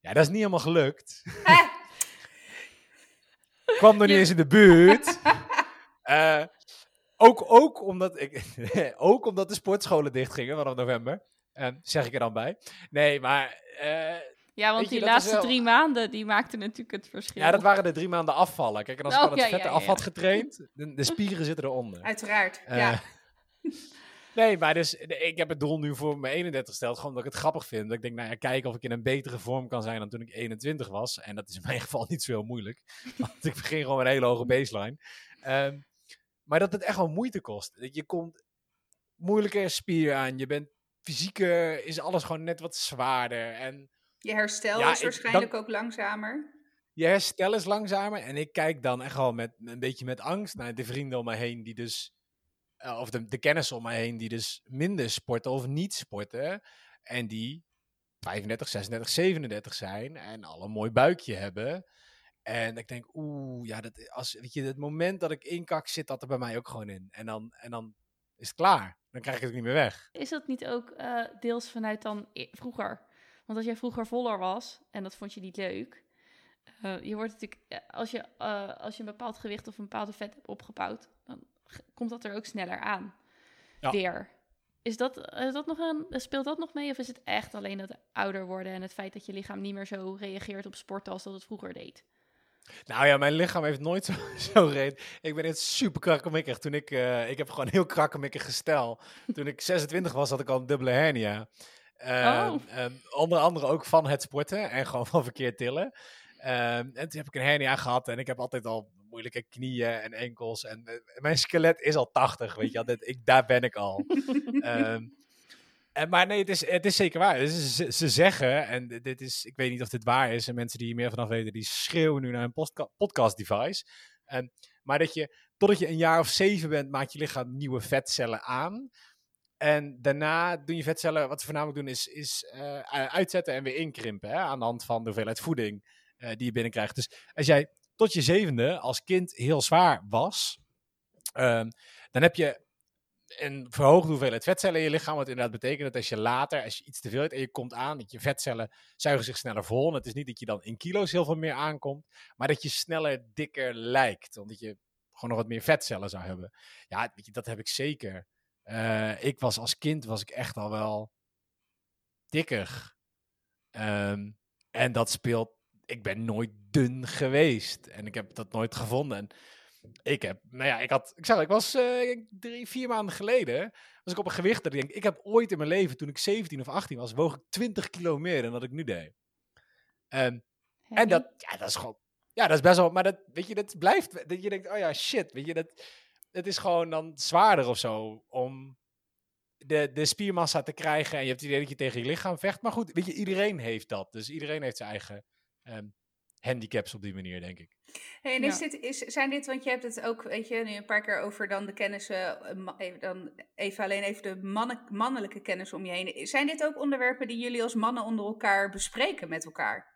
Ja, dat is niet helemaal gelukt. Kwam er niet eens in de buurt. Uh, *laughs* ook, ook, omdat ik, *laughs* ook omdat de sportscholen dichtgingen vanaf november. En zeg ik er dan bij. Nee, maar eh, Ja, want je, die laatste wel- drie maanden, die maakten natuurlijk het verschil. ja, dat waren de drie maanden afvallen. Kijk, en als ik Oh, dan het ja, vette ja, af ja. had getraind, de, de *laughs* spieren zitten eronder. Uiteraard. Eh, ja. Nee, maar dus ik heb het doel nu voor mijn 31 gesteld. Gewoon omdat ik het grappig vind. Dat ik denk, nou ja, kijken of ik in een betere vorm kan zijn dan toen ik 21 was. En dat is in mijn *laughs* geval niet zo heel moeilijk. *laughs* Want ik begin gewoon met een hele hoge baseline. Ehm, maar dat het echt wel moeite kost. Je komt moeilijker spier aan. Je bent fysieker, is alles gewoon net wat zwaarder. En Je herstel Ja, is ik- waarschijnlijk ook langzamer. je herstel is langzamer. En ik kijk dan echt wel met een beetje met angst naar de vrienden om mij heen die dus. Eh, of de, de kennissen om mij heen die dus minder sporten of niet sporten. En die 35, 36, 37 zijn en al een mooi buikje hebben. En ik denk, oeh, ja, dat, als, weet je, het moment dat ik inkak, zit dat er bij mij ook gewoon in. En dan, en dan is het klaar. Dan krijg ik het niet meer weg. Is dat niet ook eh, deels vanuit dan e- vroeger? Want als jij vroeger voller was en dat vond je niet leuk. eh, je wordt natuurlijk, als je, als je een bepaald gewicht of een bepaalde vet hebt opgebouwd, komt dat er ook sneller aan. Ja. Weer. Is dat, is dat nog een, speelt dat nog mee? Of is het echt alleen dat ouder worden en het feit dat je lichaam niet meer zo reageert op sporten als dat het vroeger deed? Nou ja, mijn lichaam heeft nooit *laughs* zo, zo reed. Ik ben echt super krakkemikkig. Toen ik, eh, ik heb gewoon heel krakkemikkig gestel. Toen ik 26 was, had ik al een dubbele hernia. Ehm, Oh. ehm, onder andere ook van het sporten en gewoon van verkeerd tillen. Ehm, en toen heb ik een hernia gehad en ik heb altijd al moeilijke knieën en enkels. En eh, mijn skelet is al 80, weet je wel. Dit- ik, daar ben ik al. *laughs* Ehm, en, maar nee, het is, het is zeker waar. Dus ze, ze zeggen, en dit- is, ik weet niet of dit waar is, en mensen die hier meer vanaf weten, die schreeuwen nu naar een podcast device. Ehm, maar dat je, totdat je een jaar of zeven bent, maakt je lichaam nieuwe vetcellen aan. En daarna doen je vetcellen, wat ze voornamelijk doen, is, is eh, uitzetten en weer inkrimpen. Hè, aan de hand van de hoeveelheid voeding eh, die je binnenkrijgt. Dus als jij tot je zevende als kind heel zwaar was, ehm, dan heb je een verhoogde hoeveelheid vetcellen in je lichaam. Wat inderdaad betekent dat als je later, als je iets te veel eet en je komt aan, dat je vetcellen zuigen zich sneller vol. En het is niet dat je dan in kilo's heel veel meer aankomt, maar dat je sneller dikker lijkt. Omdat je gewoon nog wat meer vetcellen zou hebben. Ja, dat heb ik zeker. Eh, ik was als kind was ik echt al wel dikker. Ehm, en dat speelt. Ik ben nooit dun geweest. En ik heb dat nooit gevonden. En ik heb, nou ja, ik had, ik zeg, ik was eh, drie, vier maanden geleden, was ik op een gewicht dat ik denk, ik heb ooit in mijn leven, toen ik 17 of 18 was, woog ik 20 kilo meer dan dat ik nu deed. En dat, ja, dat is gewoon, ja, dat is best wel, maar dat, weet je, dat blijft, dat je denkt, oh ja, shit, weet je, dat, het is gewoon dan zwaarder of zo om de, de spiermassa te krijgen en je hebt het idee dat je tegen je lichaam vecht. Maar goed, weet je, iedereen heeft dat, dus iedereen heeft zijn eigen ehm, handicaps op die manier, denk ik. Hey, en is Ja. dit, is, zijn dit, want je hebt het ook, weet je, nu een paar keer over dan de kennissen, eh, even, dan even alleen even de mannen, mannelijke kennis om je heen. Zijn dit ook onderwerpen die jullie als mannen onder elkaar bespreken met elkaar?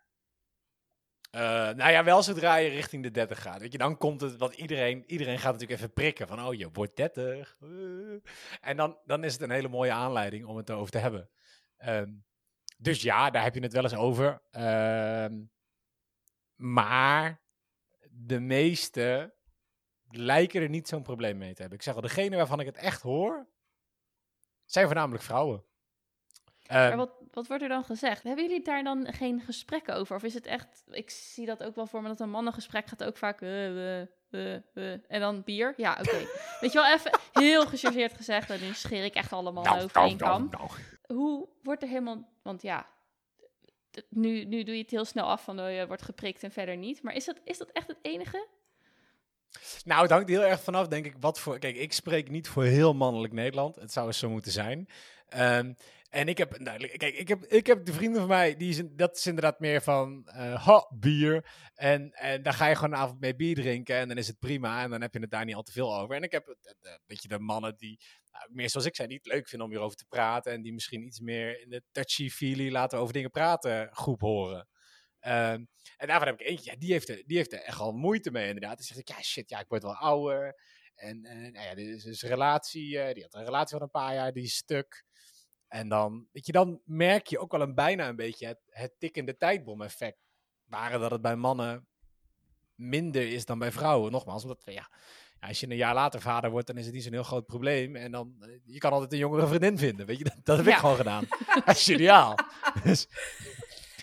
Eh, nou ja, wel zodra je richting de 30 gaat. Weet je, dan komt het, want iedereen, iedereen gaat natuurlijk even prikken van, oh, je wordt 30. eh. En dan, dan is het een hele mooie aanleiding om het erover te hebben. Ehm, dus ja, daar heb je het wel eens over. Ehm, maar de meeste lijken er niet zo'n probleem mee te hebben. Ik zeg al, degene waarvan ik het echt hoor, zijn voornamelijk vrouwen. Ehm, Maar wat, wat wordt er dan gezegd? Hebben jullie daar dan geen gesprekken over? Of is het echt, ik zie dat ook wel voor me, dat een mannengesprek gaat ook vaak, eh, eh, eh, en dan bier? Ja, oké. *laughs* Weet je wel, even heel gechargeerd gezegd, en nu scheer ik echt allemaal nou, over nou, één nou, kam. nou. Hoe wordt er helemaal, want ja, nu, nu doe je het heel snel af van, oh, je wordt geprikt en verder niet. Maar is dat, is dat echt het enige? Nou, het hangt heel erg vanaf, denk ik, wat voor... Kijk, ik spreek niet voor heel mannelijk Nederland. Het zou eens zo moeten zijn. Ehm, en ik heb, nou, kijk, ik heb, ik heb de vrienden van mij, die zijn, dat is inderdaad meer van, eh ha, bier. En, en daar ga je gewoon een avond mee bier drinken en dan is het prima. En dan heb je het daar niet al te veel over. En ik heb eh, eh, een beetje de mannen die, nou, meer zoals ik zei, niet leuk vinden om hierover te praten. En die misschien iets meer in de touchy-feely laten over dingen praten groep horen. Ehm, en daarvan heb ik eentje, ja, die, heeft er, die heeft er echt al moeite mee inderdaad. Die zegt, ja shit, ja, ik word wel ouder. En eh, nou ja, dit is een relatie, die had een relatie van een paar jaar, die stuk. En dan, weet je, dan merk je ook wel een bijna een beetje het, het tikkende tijdbom effect. Waren dat het bij mannen minder is dan bij vrouwen. Nogmaals, omdat ja, als je een jaar later vader wordt, dan is het niet zo'n heel groot probleem. En dan, eh, je kan altijd een jongere vriendin vinden, weet je. Dat, dat heb ik gewoon gedaan. *laughs* Dat is geniaal. Dus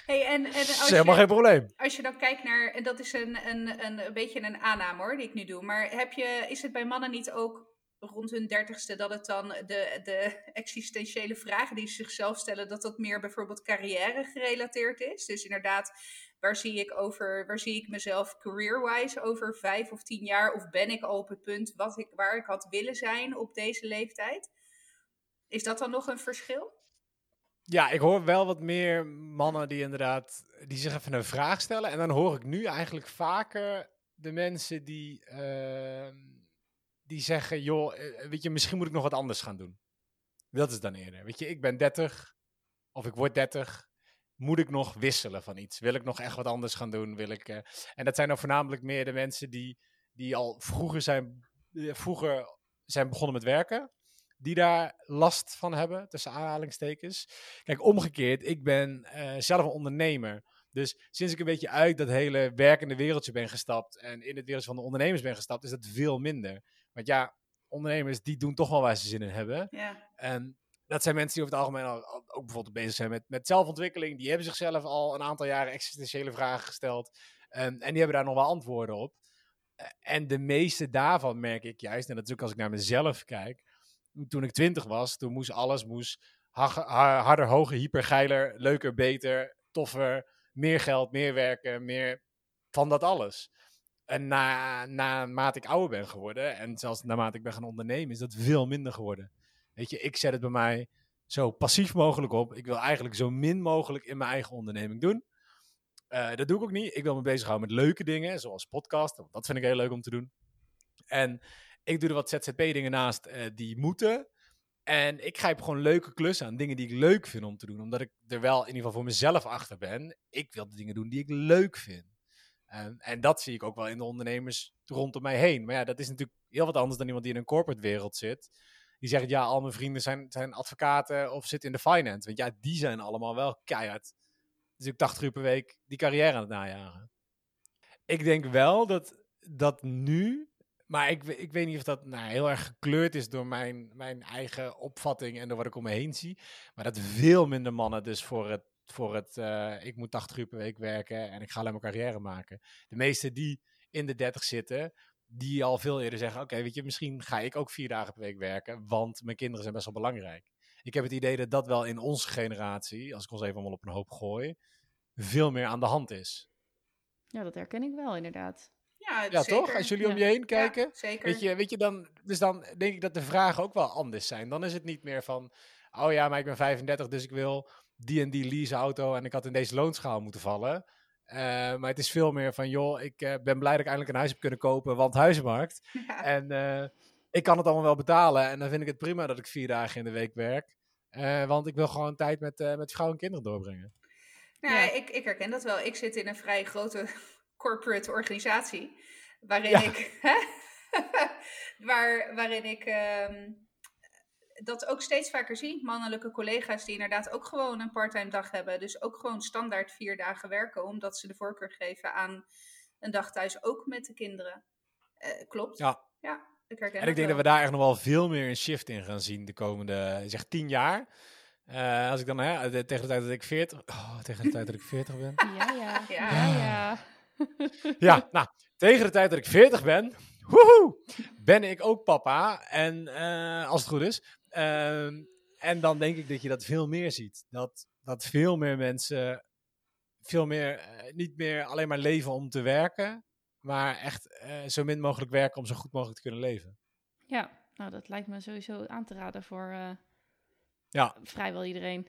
Hey, en, en dat is als, helemaal je, geen probleem. als je dan kijkt naar, en dat is een, een, een, een beetje een aanname hoor, die ik nu doe. Maar heb je, is het bij mannen niet ook rond hun dertigste dat het dan de, de existentiële vragen die ze zichzelf stellen, dat dat meer bijvoorbeeld carrière gerelateerd is? Dus inderdaad, waar zie ik, over, waar zie ik mezelf career-wise over vijf of tien jaar? Of ben ik al op het punt wat ik, waar ik had willen zijn op deze leeftijd? Is dat dan nog een verschil? Ja, ik hoor wel wat meer mannen die inderdaad, die zich even een vraag stellen. En dan hoor ik nu eigenlijk vaker de mensen die, ehm, die zeggen, joh, eh, weet je, misschien moet ik nog wat anders gaan doen. Dat is dan eerder. Weet je, ik ben 30 of ik word 30. Moet ik nog wisselen van iets? Wil ik nog echt wat anders gaan doen? Wil ik, eh, En dat zijn dan voornamelijk meer de mensen die, die al vroeger zijn, eh, vroeger zijn begonnen met werken. Die daar last van hebben, tussen aanhalingstekens. Kijk, omgekeerd, ik ben eh, zelf een ondernemer. Dus sinds ik een beetje uit dat hele werkende wereldje ben gestapt en in het wereldje van de ondernemers ben gestapt, is dat veel minder. Want ja, ondernemers die doen toch wel waar ze zin in hebben. Ja. En dat zijn mensen die over het algemeen al, ook bijvoorbeeld bezig zijn met, met zelfontwikkeling. Die hebben zichzelf al een aantal jaren existentiële vragen gesteld. En, en die hebben daar nog wel antwoorden op. Eh, En de meeste daarvan merk ik juist, en dat is ook als ik naar mezelf kijk. Toen ik twintig was, toen moest alles moest ha- ha- harder, hoger, hyper, geiler, leuker, beter, toffer, meer geld, meer werken, meer van dat alles. En na, naarmate ik ouder ben geworden, en zelfs naarmate ik ben gaan ondernemen, is dat veel minder geworden. Weet je, ik zet het bij mij zo passief mogelijk op. Ik wil eigenlijk zo min mogelijk in mijn eigen onderneming doen. Eh, dat doe ik ook niet. Ik wil me bezighouden met leuke dingen, zoals podcast. want Dat vind ik heel leuk om te doen. En ik doe er wat ZZP-dingen naast eh, die moeten. En ik grijp gewoon leuke klussen aan, dingen die ik leuk vind om te doen. Omdat ik er wel in ieder geval voor mezelf achter ben. Ik wil de dingen doen die ik leuk vind. En, en dat zie ik ook wel in de ondernemers rondom mij heen. Maar ja, dat is natuurlijk heel wat anders dan iemand die in een corporate wereld zit. Die zegt, ja, al mijn vrienden zijn, zijn advocaten of zitten in de finance. Want ja, die zijn allemaal wel keihard. Dus ik 80 uur per week die carrière aan het najagen. Ik denk wel dat, dat nu, maar ik, ik weet niet of dat nou, heel erg gekleurd is door mijn, mijn eigen opvatting en door wat ik om me heen zie. Maar dat veel minder mannen dus voor het, voor het eh, ik moet 80 uur per week werken en ik ga alleen maar carrière maken. De meesten die in de 30 zitten, die al veel eerder zeggen, oké, weet je, misschien ga ik ook vier dagen per week werken, want mijn kinderen zijn best wel belangrijk. Ik heb het idee dat dat wel in onze generatie, als ik ons even allemaal op een hoop gooi, veel meer aan de hand is. Ja, dat herken ik wel inderdaad. Ja, Ja, zeker. toch? Als jullie om je heen kijken. Ja, zeker. Weet je, weet je dan, dus dan denk ik dat de vragen ook wel anders zijn. Dan is het niet meer van, oh ja, maar ik ben 35, dus ik wil die en die leaseauto en ik had in deze loonschaal moeten vallen. Eh, maar het is veel meer van, joh, ik eh, ben blij dat ik eindelijk een huis heb kunnen kopen, want huizenmarkt. *laughs* Ja. En eh, ik kan het allemaal wel betalen en dan vind ik het prima dat ik vier dagen in de week werk. Eh, want ik wil gewoon tijd met, eh, met vrouw en kinderen doorbrengen. Nou, Ja. ik, ik herken dat wel. Ik zit in een vrij grote *laughs* corporate organisatie. Waarin Ja. ik. *laughs* waar, waarin ik. ehm, dat ook steeds vaker zie. Mannelijke collega's die inderdaad ook gewoon een parttime dag hebben. Dus ook gewoon standaard vier dagen werken. Omdat ze de voorkeur geven aan een dag thuis ook met de kinderen. Eh, klopt. Ja. Ja, ik herken En ik denk dat we daar echt nog wel veel meer een shift in gaan zien de komende, zeg, tien jaar. Eh, als ik dan, hè, de- tegen de tijd dat ik 40, oh, tegen de tijd dat ik 40 ben. *laughs* Ja, ja. Ja. ja, ja. Ja, nou, tegen de tijd dat ik 40 ben, woehoe, ben ik ook papa. En eh, als het goed is. Ehm, en dan denk ik dat je dat veel meer ziet. Dat, dat veel meer mensen veel meer, eh, niet meer alleen maar leven om te werken. Maar echt eh, zo min mogelijk werken om zo goed mogelijk te kunnen leven. Ja, nou dat lijkt me sowieso aan te raden voor eh, Ja. vrijwel iedereen.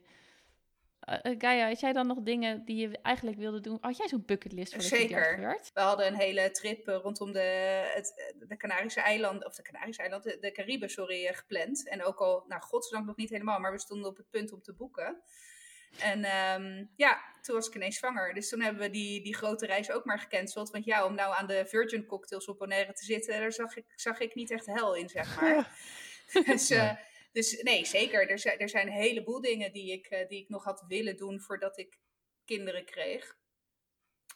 Eh eh, Gaia, had jij dan nog dingen die je eigenlijk wilde doen? Had jij zo'n bucketlist voor de Zeker. werd? We hadden een hele trip eh, rondom de, het, de Canarische eilanden, of de Canarische eilanden, de, de Cariben, sorry, gepland. En ook al, nou, godzijdank nog niet helemaal, maar we stonden op het punt om te boeken. En ehm, ja, toen was ik ineens zwanger. Dus toen hebben we die, die grote reis ook maar gecanceld. Want ja, om nou aan de Virgin cocktails op Bonaire te zitten, daar zag ik, zag ik niet echt hel in, zeg maar. *laughs* dus, eh. Dus nee, zeker. Er zijn, er zijn een heleboel dingen die ik, eh, die ik nog had willen doen voordat ik kinderen kreeg.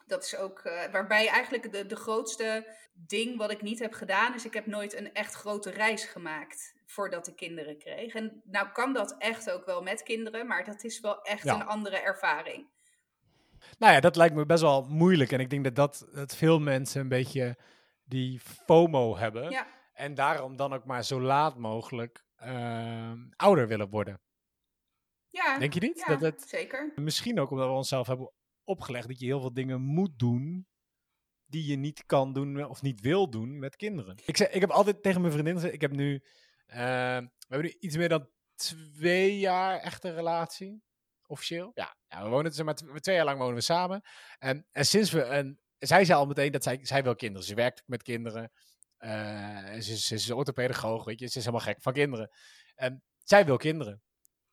Dat is ook eh, waarbij eigenlijk de, de grootste ding wat ik niet heb gedaan, is ik heb nooit een echt grote reis gemaakt voordat ik kinderen kreeg. En nou kan dat echt ook wel met kinderen, maar dat is wel echt Ja. een andere ervaring. Nou ja, dat lijkt me best wel moeilijk. En ik denk dat, dat, dat veel mensen een beetje die FOMO hebben. Ja, En daarom dan ook maar zo laat mogelijk ehm, ouder willen worden. ja, Denk je niet? ja Dat het, zeker. misschien ook omdat we onszelf hebben opgelegd dat je heel veel dingen moet doen die je niet kan doen of niet wil doen met kinderen. Ik, zeg, ik heb altijd tegen mijn vriendin gezegd, ik heb nu, ehm, we hebben nu iets meer dan twee jaar echte relatie, officieel. Ja, ja we wonen zeg maar tw- twee jaar lang wonen we samen. En, en sinds we een, zij zei al meteen dat zij, zij wil kinderen. Ze werkt met kinderen. Eh, ze, is- ze is orthopedagoog, weet je. Ze is helemaal gek van kinderen. En zij wil kinderen.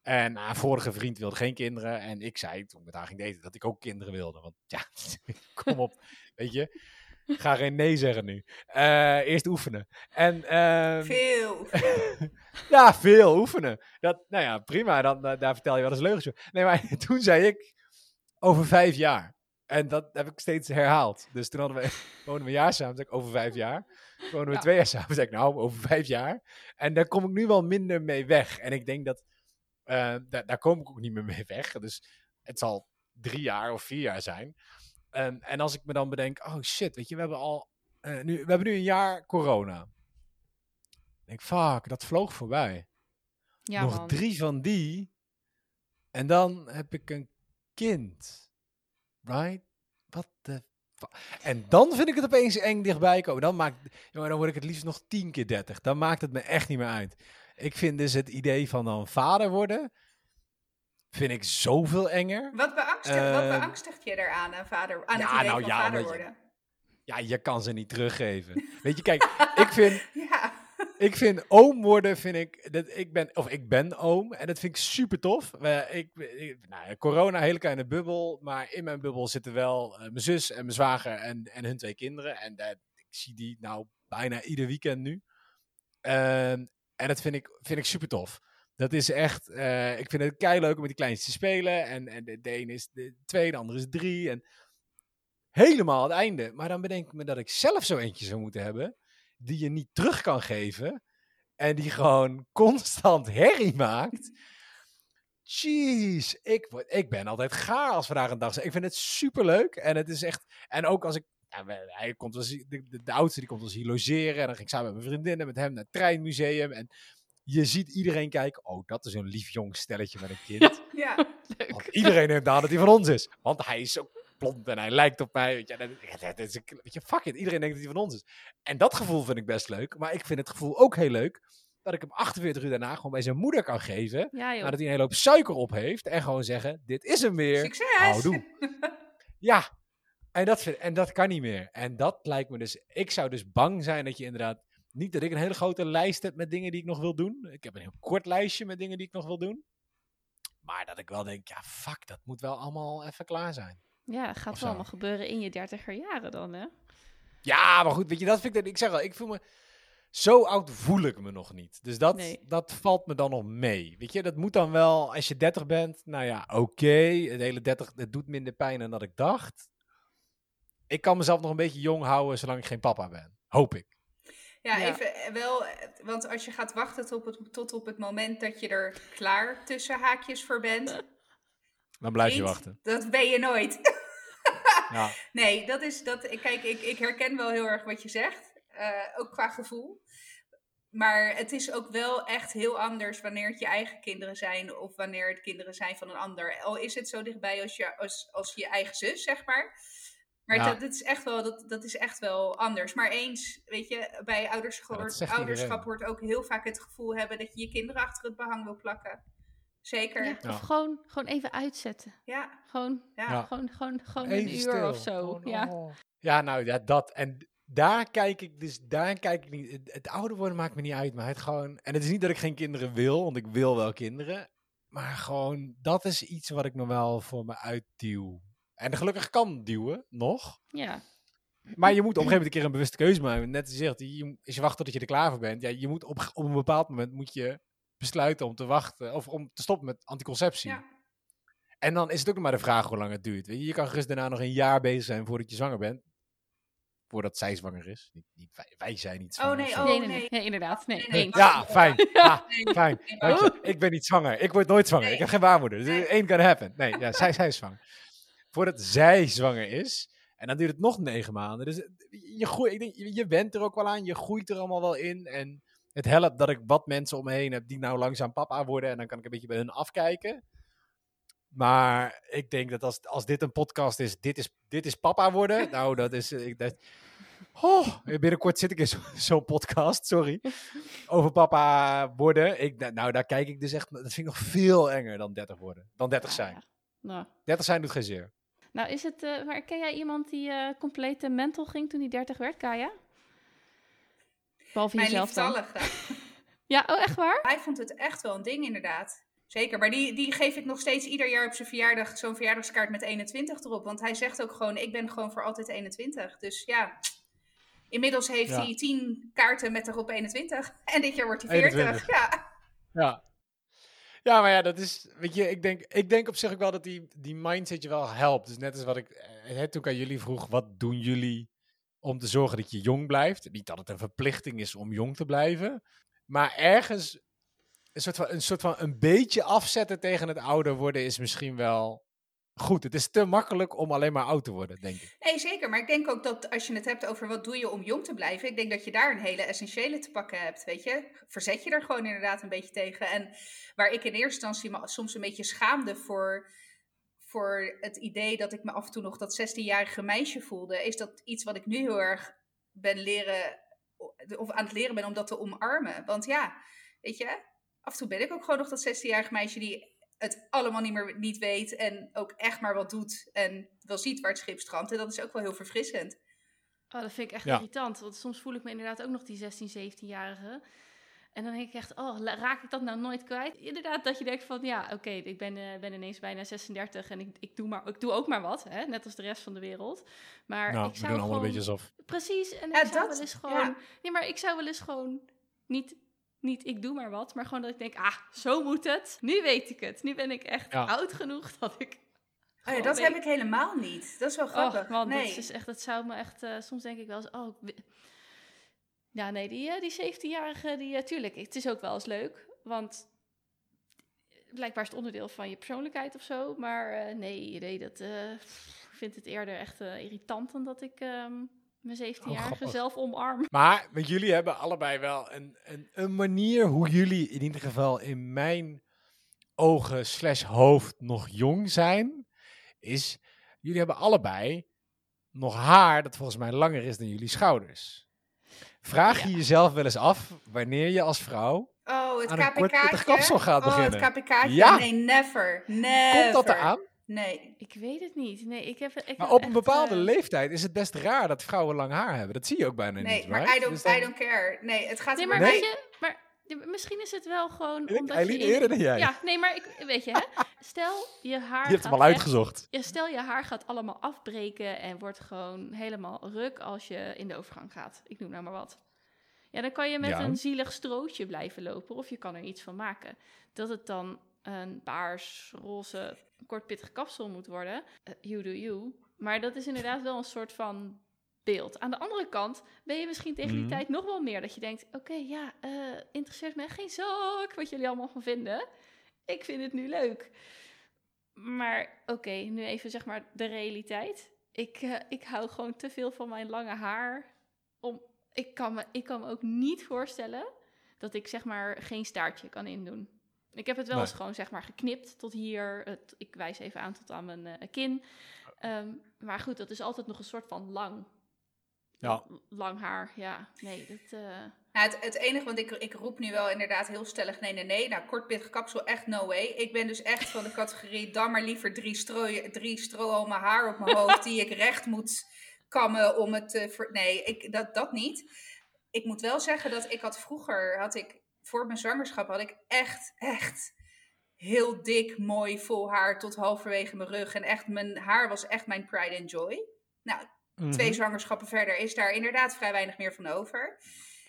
En haar vorige vriend wilde geen kinderen. En ik zei, toen ik met haar ging daten, dat ik ook kinderen wilde. Want ja, *laughs* kom op, weet je. Ga geen nee zeggen nu. Eh, eerst oefenen. En, ehm, Veel. *laughs* ja, veel oefenen. Dat, nou ja, prima. Dan, eh, daar vertel je wel eens leugens over. Nee, maar *laughs* toen zei ik over vijf jaar. En dat heb ik steeds herhaald. Dus toen hadden we, *laughs* wonen we een jaar samen. zei ik over vijf jaar. Toen wonen we Ja. twee jaar samen. zei ik nou, over vijf jaar. En daar kom ik nu wel minder mee weg. En ik denk dat, eh, daar, daar kom ik ook niet meer mee weg. Dus het zal drie jaar of vier jaar zijn. En, en als ik me dan bedenk, oh shit, weet je, we hebben al, eh, nu, we hebben nu een jaar corona. Ik denk, fuck, dat vloog voorbij Ja, nog man. drie van die. En dan heb ik een kind. Right? Wat de En dan vind ik het opeens eng dichtbij komen. Dan, maakt, jongen, dan word ik het liefst nog tien keer dertig. Dan maakt het me echt niet meer uit. Ik vind dus het idee van dan vader worden... vind ik zoveel enger. Wat, beangstigt, wat Ehm, beangstigt je daaraan, aan, vader, aan het idee nou van ja, vader je- worden? Ja, je kan ze niet teruggeven. Weet je, kijk, ik vind... *laughs* Ik vind oom worden, vind ik, dat ik ben, of ik ben oom en dat vind ik super tof. We, ik, nou, corona, hele kleine bubbel, maar in mijn bubbel zitten wel eh, mijn zus en mijn zwager en, en hun twee kinderen. En ik zie die nou bijna ieder weekend nu. Ehm, en dat vind ik, vind ik super tof. Dat is echt, eh, ik vind het kei leuk om met die kleintjes te spelen. En, en de, ene is de twee, de andere is drie. En helemaal het einde. Maar dan bedenk ik me dat ik zelf zo eentje zou moeten hebben die je niet terug kan geven. En die gewoon constant herrie maakt. Jeez, ik, word- ik ben altijd gaar als vandaag een dag zijn. Ik vind het super leuk. En het is echt. En ook als ik. Ja, hij komt eens, de, de, de oudste die komt eens hier logeren. En dan ging ik samen met mijn vriendinnen met hem naar het treinmuseum. En je ziet iedereen kijken. Oh, dat is een lief jong stelletje met een kind. *laughs* ja. Want iedereen heeft aan dat hij van ons is. Want hij is zo blond en hij lijkt op mij. Weet je, dat, is, weet je, fuck it. Iedereen denkt dat hij van ons is. En dat gevoel vind ik best leuk. Maar ik vind het gevoel ook heel leuk dat ik hem 48 uur daarna gewoon bij zijn moeder kan geven. Ja. Nadat hij een hele hoop suiker op heeft. En gewoon zeggen, dit is hem weer. Succes! Houdoe. *laughs* Ja, en dat, vind, en dat kan niet meer. En dat lijkt me dus... Ik zou dus bang zijn dat je inderdaad... Niet dat ik een hele grote lijst heb met dingen die ik nog wil doen. Ik heb een heel kort lijstje met dingen die ik nog wil doen. Maar dat ik wel denk, ja, fuck, dat moet wel allemaal even klaar zijn. Ja, gaat wel allemaal gebeuren in je dertiger jaren dan, hè? Ja, maar goed, weet je, dat vind ik... Ik zeg al, ik voel me... Zo oud voel ik me nog niet. Dus dat, Nee. dat valt me dan nog mee. Weet je, dat moet dan wel... Als je 30 bent, nou ja, oké. Het hele 30, het doet minder pijn dan dat ik dacht. Ik kan mezelf nog een beetje jong houden zolang ik geen papa ben. Hoop ik. Ja, Ja. even eh, wel, eh, want als je gaat wachten tot op, het, tot op het moment dat je er klaar tussen haakjes voor bent, *laughs* Dan blijf je wachten. dat ben je nooit. *laughs* Ja. Nee, dat is dat. ik- Kijk, ik, ik herken wel heel erg wat je zegt, eh, ook qua gevoel. Maar het is ook wel echt heel anders wanneer het je eigen kinderen zijn of wanneer het kinderen zijn van een ander. Al is het zo dichtbij als je, als, als je eigen zus, zeg maar. Maar Ja. dat, dat, is echt wel, dat, dat is echt wel anders. Maar eens, weet je, bij Ja, zegt ouderschap hoort ook heel vaak het gevoel hebben dat je je kinderen achter het behang wil plakken. Zeker. Ja, Ja. Ja. Of gewoon, gewoon even uitzetten. Ja. Gewoon, Ja. gewoon, gewoon, gewoon Even een uur stil. of zo. Ja. oh. ja, nou ja, dat. En daar kijk ik dus, daar kijk ik niet. Het, het ouder worden maakt me niet uit, maar het gewoon. En het is niet dat ik geen kinderen wil, want ik wil wel kinderen. Maar gewoon, dat is iets wat ik nog wel voor me uitduw. En gelukkig kan duwen, nog. ja. Maar je moet op een gegeven moment een keer een bewuste keuze maken. Net als je zegt, je, als je wacht tot je er klaar voor bent. Ja, je moet op, op een bepaald moment moet je besluiten om te wachten. Of om te stoppen met anticonceptie. Ja. En dan is het ook nog maar de vraag hoe lang het duurt. Weet je, je kan gerust daarna nog een jaar bezig zijn voordat je zwanger bent. Voordat zij zwanger is. Niet, niet wij, wij zijn niet zwanger. nee, oh, nee, nee, nee. nee, inderdaad. Nee, Nee, nee. eens. Ja, fijn. *laughs* Ja, fijn. Nee, Dank je. Ik ben niet zwanger. Ik word nooit zwanger. Nee. Ik heb geen baarmoeder. Dus één kan happen. Nee, ja, zij, zij is zwanger. Voordat zij zwanger is. En dan duurt het nog negen maanden. Dus je, groeit, ik denk, je, je bent er ook wel aan. Je groeit er allemaal wel in. En het helpt dat ik wat mensen om me heen heb die nou langzaam papa worden. En dan kan ik een beetje bij hun afkijken. Maar ik denk dat als, als dit een podcast is, dit is, dit is papa worden. *laughs* Nou, dat is... eh, Ik, dat, oh, binnenkort zit ik in zo- *laughs* zo'n podcast, sorry. Over papa worden. Ik, nou, daar kijk ik dus echt... Dat vind ik nog veel enger dan 30 worden. Dan 30 zijn. Ja. Nou, 30 zijn doet geen zeer. nou, is het... eh, maar ken jij iemand die eh compleet mental ging toen hij 30 werd, Kaya? Behalve Mijn jezelf dan. *laughs* Ja, oh, echt waar? Hij vond het echt wel een ding, inderdaad. Zeker, maar die, die geef ik nog steeds ieder jaar op zijn verjaardag zo'n verjaardagskaart met 21 erop. Want hij zegt ook gewoon, ik ben gewoon voor altijd 21. Dus ja, inmiddels heeft Ja. hij 10 kaarten met erop 21. *laughs* En dit jaar wordt hij 40. 21. Ja. Ja. Ja, maar ja, dat is, weet je, ik denk, ik denk op zich ook wel dat die, die mindset je wel helpt. Dus net als wat ik, eh, toen ik aan jullie vroeg, wat doen jullie om te zorgen dat je jong blijft? Niet dat het een verplichting is om jong te blijven, maar ergens een soort van een, soort van een beetje afzetten tegen het ouder worden is misschien wel goed. Het is te makkelijk om alleen maar oud te worden, denk ik. Nee, zeker. Maar ik denk ook dat als je het hebt over wat doe je om jong te blijven, ik denk dat je daar een hele essentiële te pakken hebt. Weet je, verzet je er gewoon inderdaad een beetje tegen. En waar ik in eerste instantie me soms een beetje schaamde voor, voor het idee dat ik me af en toe nog dat 16-jarige meisje voelde, is dat iets wat ik nu heel erg ben leren, of aan het leren ben om dat te omarmen. Want ja, weet je, af en toe ben ik ook gewoon nog dat 16-jarige meisje die het allemaal niet meer niet weet en ook echt maar wat doet en wel ziet waar het schip strandt. En dat is ook wel heel verfrissend. Oh, dat vind ik echt Ja. irritant. Want soms voel ik me inderdaad ook nog die 16, 17-jarige. En dan denk ik echt, oh, raak ik dat nou nooit kwijt? Inderdaad, dat je denkt van, ja, oké, ik ben, eh, ben ineens bijna 36 en ik, ik, doe maar, ik doe ook maar wat, hè? net als de rest van de wereld. Maar nou, ik we zou doen allemaal gewoon, een beetje alsof. Precies, en Ja, ik zou dat- wel eens gewoon... ja. Nee, maar ik zou wel eens gewoon niet, niet ik doe maar wat, maar gewoon dat ik denk, ah, zo moet het. Nu weet ik het. Nu ben ik echt Ja. oud genoeg dat ik... Oh ja, dat heb ik helemaal niet. Dat is wel grappig. Oh, man, nee. dat is echt, dat zou me echt, eh, soms denk ik wel eens, oh, ja, nee, die, eh, die 17-jarige, die, eh, tuurlijk, het is ook wel eens leuk, want blijkbaar is het onderdeel van je persoonlijkheid of zo, maar eh, nee, nee, dat, eh, vind het eerder echt eh, irritant dan dat ik ehm, mijn 17-jarige grappig. zelf omarm. Maar want jullie hebben allebei wel een, een, een manier hoe jullie in ieder geval in mijn ogen slash hoofd nog jong zijn. Is, jullie hebben allebei nog haar dat volgens mij langer is dan jullie schouders. Vraag je jezelf wel eens af wanneer je als vrouw... Oh, het aan een kort KPK. pittig kapsel gaat Oh, het beginnen. KPK. Ja. Nee, never. Never. Komt dat eraan? Nee. Ik weet het niet. Nee, ik heb, ik Maar heb op een bepaalde eh, leeftijd is het best raar dat vrouwen lang haar hebben. Dat zie je ook bijna Nee, niet, maar right? I don't, Dus dan- I don't care. Nee, het gaat Nee, maar bij weet je, maar misschien is het wel gewoon Ik omdat Eileen je... in- eerder dan jij. Ja, nee, maar ik, weet je, hè? Stel, je *laughs* haar Je hebt hem al echt- uitgezocht. ja, stel, je haar gaat allemaal afbreken en wordt gewoon helemaal ruk als je in de overgang gaat. Ik noem nou maar wat. Ja, dan kan je met Ja. een zielig strootje blijven lopen of je kan er iets van maken. Dat het dan een paars, roze, kortpittig kapsel moet worden. eh, you do you. Maar dat is inderdaad wel een soort van beeld. Aan de andere kant ben je misschien tegen die Mhm. tijd nog wel meer dat je denkt: oké, ja, eh, interesseert me geen zak wat jullie allemaal van vinden. Ik vind het nu leuk. Maar oké, nu even zeg maar de realiteit. Ik, eh, ik hou gewoon te veel van mijn lange haar. Om, ik, kan me, ik kan me ook niet voorstellen dat ik zeg maar geen staartje kan indoen. Ik heb het wel Nee. eens gewoon zeg maar geknipt tot hier. Het, ik wijs even aan tot aan mijn eh, kin. Ehm, maar goed, dat is altijd nog een soort van lang. Ja. Lang haar, ja. Nee, dat... eh, Nou, het, het enige, want ik, ik roep nu wel inderdaad heel stellig nee, nee, nee. Nou, kortpittig kapsel, echt no way. Ik ben dus echt van de categorie, dan maar liever drie, strooien, drie strohalmen haar op mijn hoofd... die ik recht moet kammen om het te... ver- nee, ik, dat, dat niet. Ik moet wel zeggen dat ik had vroeger, had ik, voor mijn zwangerschap... had ik echt, echt heel dik, mooi, vol haar tot halverwege mijn rug. En echt, mijn haar was echt mijn pride and joy. Nou, Mhm. twee zwangerschappen verder is daar inderdaad vrij weinig meer van over.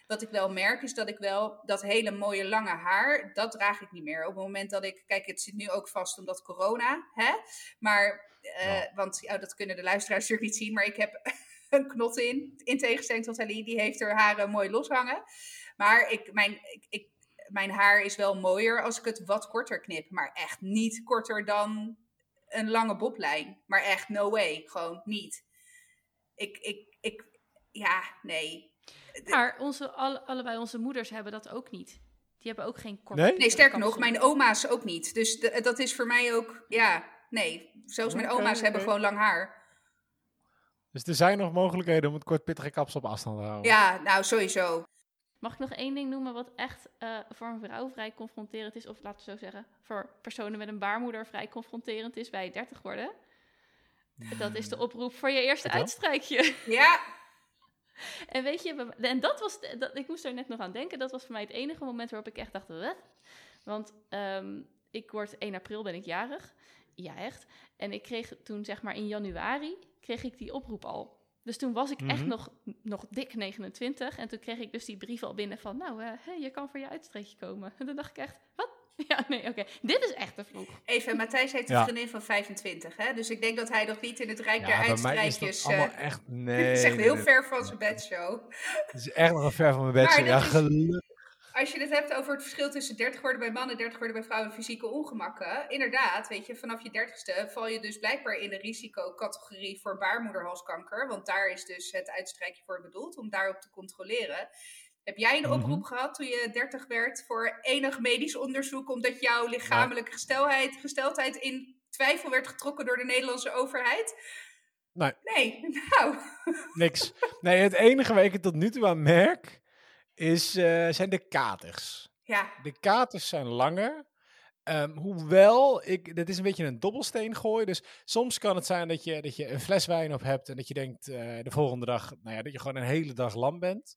wat ik wel merk is dat ik wel dat hele mooie lange haar, dat draag ik niet meer. Op het moment dat ik, kijk, het zit nu ook vast omdat corona, hè? Maar, eh, Ja. want ja, dat kunnen de luisteraars natuurlijk niet zien, maar ik heb *laughs* een knot in. In tegenstelling tot Aline, die heeft haar haren mooi loshangen. Maar ik, mijn, ik, ik, mijn haar is wel mooier als ik het wat korter knip. Maar echt niet korter dan een lange boblijn. Maar echt, no way. Gewoon niet. Ik, ik, ik, ja, nee. Maar onze, alle, allebei onze moeders hebben dat ook niet. Die hebben ook geen kort. Nee? Nee, sterker nog, mijn oma's ook niet. Dus de- dat is voor mij ook, ja, nee. Zelfs mijn oma's hebben gewoon lang haar. Dus er zijn nog mogelijkheden om het kort pittige kapsel op afstand te houden. Ja, nou, sowieso. Mag ik nog één ding noemen wat echt eh, voor een vrouw vrij confronterend is? Of laten we zo zeggen, voor personen met een baarmoeder vrij confronterend is bij 30 worden? Dat is de oproep voor je eerste Vertel. uitstrijkje. Ja, *laughs* En weet je, en dat was, dat, ik moest er net nog aan denken, dat was voor mij het enige moment waarop ik echt dacht, wat? Want ehm, ik word 1 april ben ik jarig. Ja, echt. En ik kreeg toen, zeg maar in januari, kreeg ik die oproep al. Dus toen was ik echt Mhm. nog, nog dik 29. En toen kreeg ik dus die brief al binnen van, nou, eh, hè, je kan voor je uitstreekje komen. *laughs* En toen dacht ik echt, wat? *laughs* Ja, nee, oké. Dit is echt te vroeg. even, Matthijs heeft een Ja. vriendin van 25, hè? Dus ik denk dat hij nog niet in het rijk der Ja, mij is eh, echt... Het *laughs* Nee. is echt heel nee. ver van zijn bedshow. Het is echt nog een ver van mijn bed. Maar Ja, gelukkig. Als je het hebt over het verschil tussen 30 worden bij mannen en 30 worden bij vrouwen fysieke ongemakken. Inderdaad, weet je, vanaf je 30ste val je dus blijkbaar in de risicocategorie voor baarmoederhalskanker. Want daar is dus het uitstrijkje voor bedoeld, om daarop te controleren. Heb jij een Mhm. oproep gehad toen je 30 werd voor enig medisch onderzoek, omdat jouw lichamelijke gestelheid, gesteldheid in twijfel werd getrokken door de Nederlandse overheid? Nee. Nee, *laughs* nou. Niks. Nee, het enige waar ik het tot nu toe aan merk, is, eh, zijn de katers. Ja, De katers zijn langer. Ehm, hoewel, ik, dit is een beetje een dobbelsteen gooien. Dus soms kan het zijn dat je, dat je een fles wijn op hebt en dat je denkt eh, de volgende dag, nou ja, dat je gewoon een hele dag lam bent.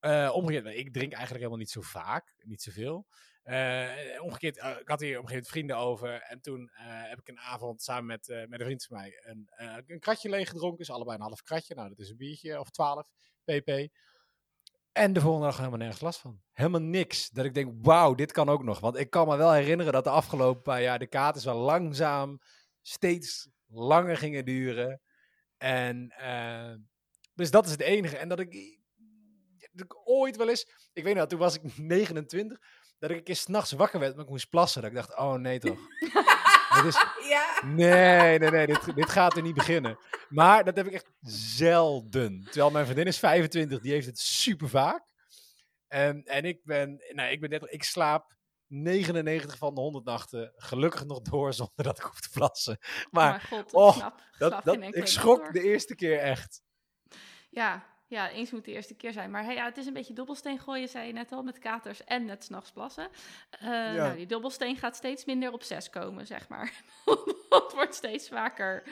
Eh, omgekeerd, ik drink eigenlijk helemaal niet zo vaak, niet zoveel. Eh omgekeerd, eh, ik had hier op een vrienden over. En toen heb ik een avond samen met, met een vriend van mij een, een kratje leeg gedronken. Dus allebei een half kratje. Nou, dat is een biertje of 12 pp. En de volgende dag helemaal nergens last van. Helemaal niks. Dat ik denk, wauw, dit kan ook nog. Want ik kan me wel herinneren dat de afgelopen paar jaar de katers wel langzaam steeds langer gingen duren. En dus dat is het enige. En dat ik, ik ooit wel eens, ik weet nog, toen was ik 29, dat ik een keer s'nachts wakker werd, maar ik moest plassen. Dat ik dacht, oh nee toch. *laughs* Is, ja. Nee, nee, nee, dit, dit gaat er niet beginnen. Maar dat heb ik echt zelden. Terwijl mijn vriendin is 25, die heeft het super vaak. En, en ik ben, nou, ik ben net, ik slaap 99 van de 100 nachten gelukkig nog door zonder dat ik hoef te plassen. Maar Maar god, oh, ik snap, dat, ik schrok door. de eerste keer echt. Ja, ja, eens moet de eerste keer zijn. Maar hey, ja, het is een beetje dobbelsteen gooien, zei je net al, met katers en net s'nachts plassen. Eh, Nou, die dobbelsteen gaat steeds minder op zes komen, zeg maar. *laughs* Het wordt steeds vaker.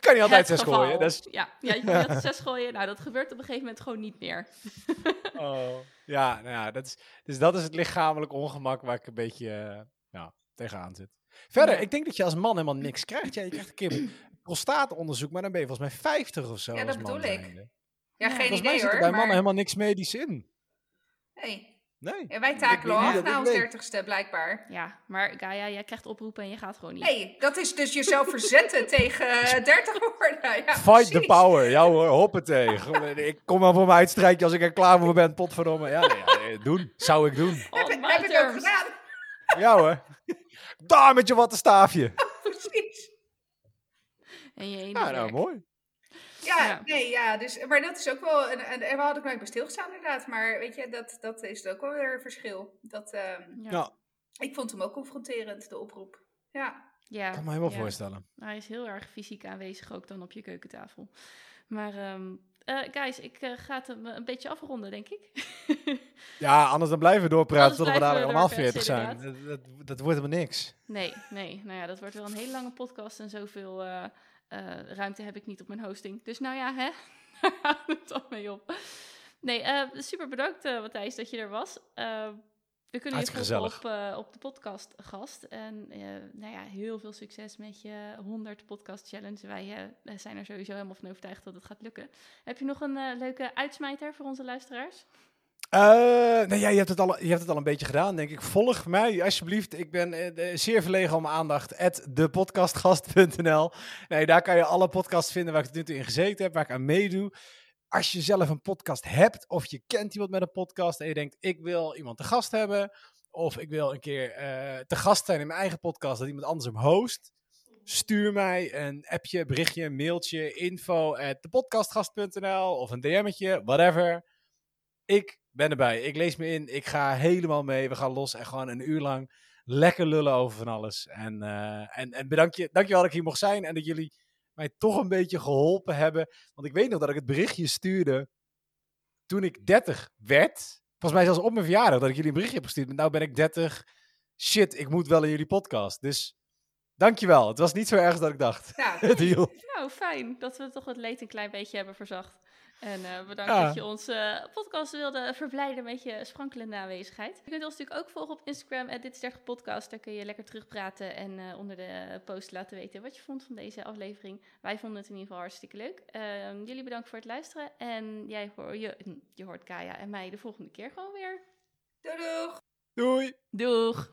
Kan je altijd zes geval. gooien. Dat is, Ja, ja, je kan altijd zes gooien. Nou, dat gebeurt op een gegeven moment gewoon niet meer. *laughs* oh. Ja, nou ja, dat is, dus dat is het lichamelijk ongemak waar ik een beetje eh, ja, tegenaan zit. Verder, Ja. ik denk dat je als man helemaal niks krijgt. Ja, je krijgt een keer een prostaatonderzoek, maar dan ben je volgens mij 50 of zo. Ja, als dat man bedoel ik. zijnde. Ja, Ja, geen Volgens mij idee zit er hoor. bij mannen maar... helemaal niks medisch in. Nee. Nee. Ja, wij takelen af na ons dertigste, blijkbaar. Ja, maar Gaia, jij krijgt oproepen en je gaat gewoon niet. Nee, dat is dus jezelf verzetten *laughs* tegen eh, 30 worden. Ja, Fight the power. Ja hoor, hoppatee. Gewoon, *laughs* ik kom wel voor mijn uitstrijkje als ik er klaar voor ben. Potverdomme. Ja, nee, ja, nee, doen. Zou ik doen. On Heb, heb ik ook gedaan. Ja hoor. Daar met je wattenstaafje. *laughs* Precies. En je ene Ja, nou werk. mooi. Ja, Ja. nee, ja. Dus, maar dat is ook wel... En, en, en we hadden nooit bij stilgestaan inderdaad. Maar weet je, dat, dat is ook wel weer een verschil. Dat, ehm, Ja. Ja, ik vond hem ook confronterend, de oproep. Ja. Ja, ik kan me helemaal ja. voorstellen. Hij is heel erg fysiek aanwezig ook dan op je keukentafel. Maar ehm, eh, guys, ik eh, ga het hem een beetje afronden, denk ik. *laughs* Ja, anders dan blijven we doorpraten tot we dadelijk allemaal 40 doorkletsen, zijn. Dat, dat, dat wordt helemaal niks. nee, nee. Nou ja, dat wordt wel een hele lange podcast en zoveel eh, eh, ruimte heb ik niet op mijn hosting. Dus nou ja, hè, *laughs* daar houdt het dan mee op. Nee, eh, super bedankt eh, Matthijs dat je er was. We kunnen je volgen op, op de podcast gast. En nou ja, heel veel succes met je 100 podcast challenge. Wij zijn er sowieso helemaal van overtuigd dat het gaat lukken. Heb je nog een leuke uitsmijter voor onze luisteraars? Nou ja, je hebt, het al, je hebt het al een beetje gedaan, denk ik. Volg mij alsjeblieft. Ik ben uh, zeer verlegen om aandacht. At depodcastgast.nl. Nee, daar kan je alle podcasts vinden waar ik het nu in gezeten heb, waar ik aan meedoe. Als je zelf een podcast hebt, of je kent iemand met een podcast en je denkt, ik wil iemand te gast hebben, of ik wil een keer uh, te gast zijn in mijn eigen podcast, dat iemand anders hem host. Stuur mij een appje, berichtje, mailtje, info at depodcastgast.nl of een DM'tje, whatever. Ik ben erbij. Ik lees me in. Ik ga helemaal mee. We gaan los en gewoon een uur lang lekker lullen over van alles. En, uh, en, en bedank je, dankjewel dat ik hier mocht zijn en dat jullie mij toch een beetje geholpen hebben. Want ik weet nog dat ik het berichtje stuurde toen ik 30 werd. Volgens mij zelfs op mijn verjaardag dat ik jullie een berichtje heb gestuurd. Nou ben ik 30. Shit, ik moet wel in jullie podcast. Dus dankjewel. Het was niet zo erg dat ik dacht. Ja. *laughs* nou, fijn dat we toch het leed een klein beetje hebben verzacht. En uh, bedankt dat je onze uh, podcast wilde verblijden met je sprankelende aanwezigheid. Je kunt ons natuurlijk ook volgen op Instagram, dit is 30 podcast. Daar kun je lekker terugpraten en uh, onder de post laten weten wat je vond van deze aflevering. Wij vonden het in ieder geval hartstikke leuk. Ehm, jullie bedankt voor het luisteren. En jij hoor, je, je hoort Kaya en mij de volgende keer gewoon weer. Doei doeg! Doei! Doeg!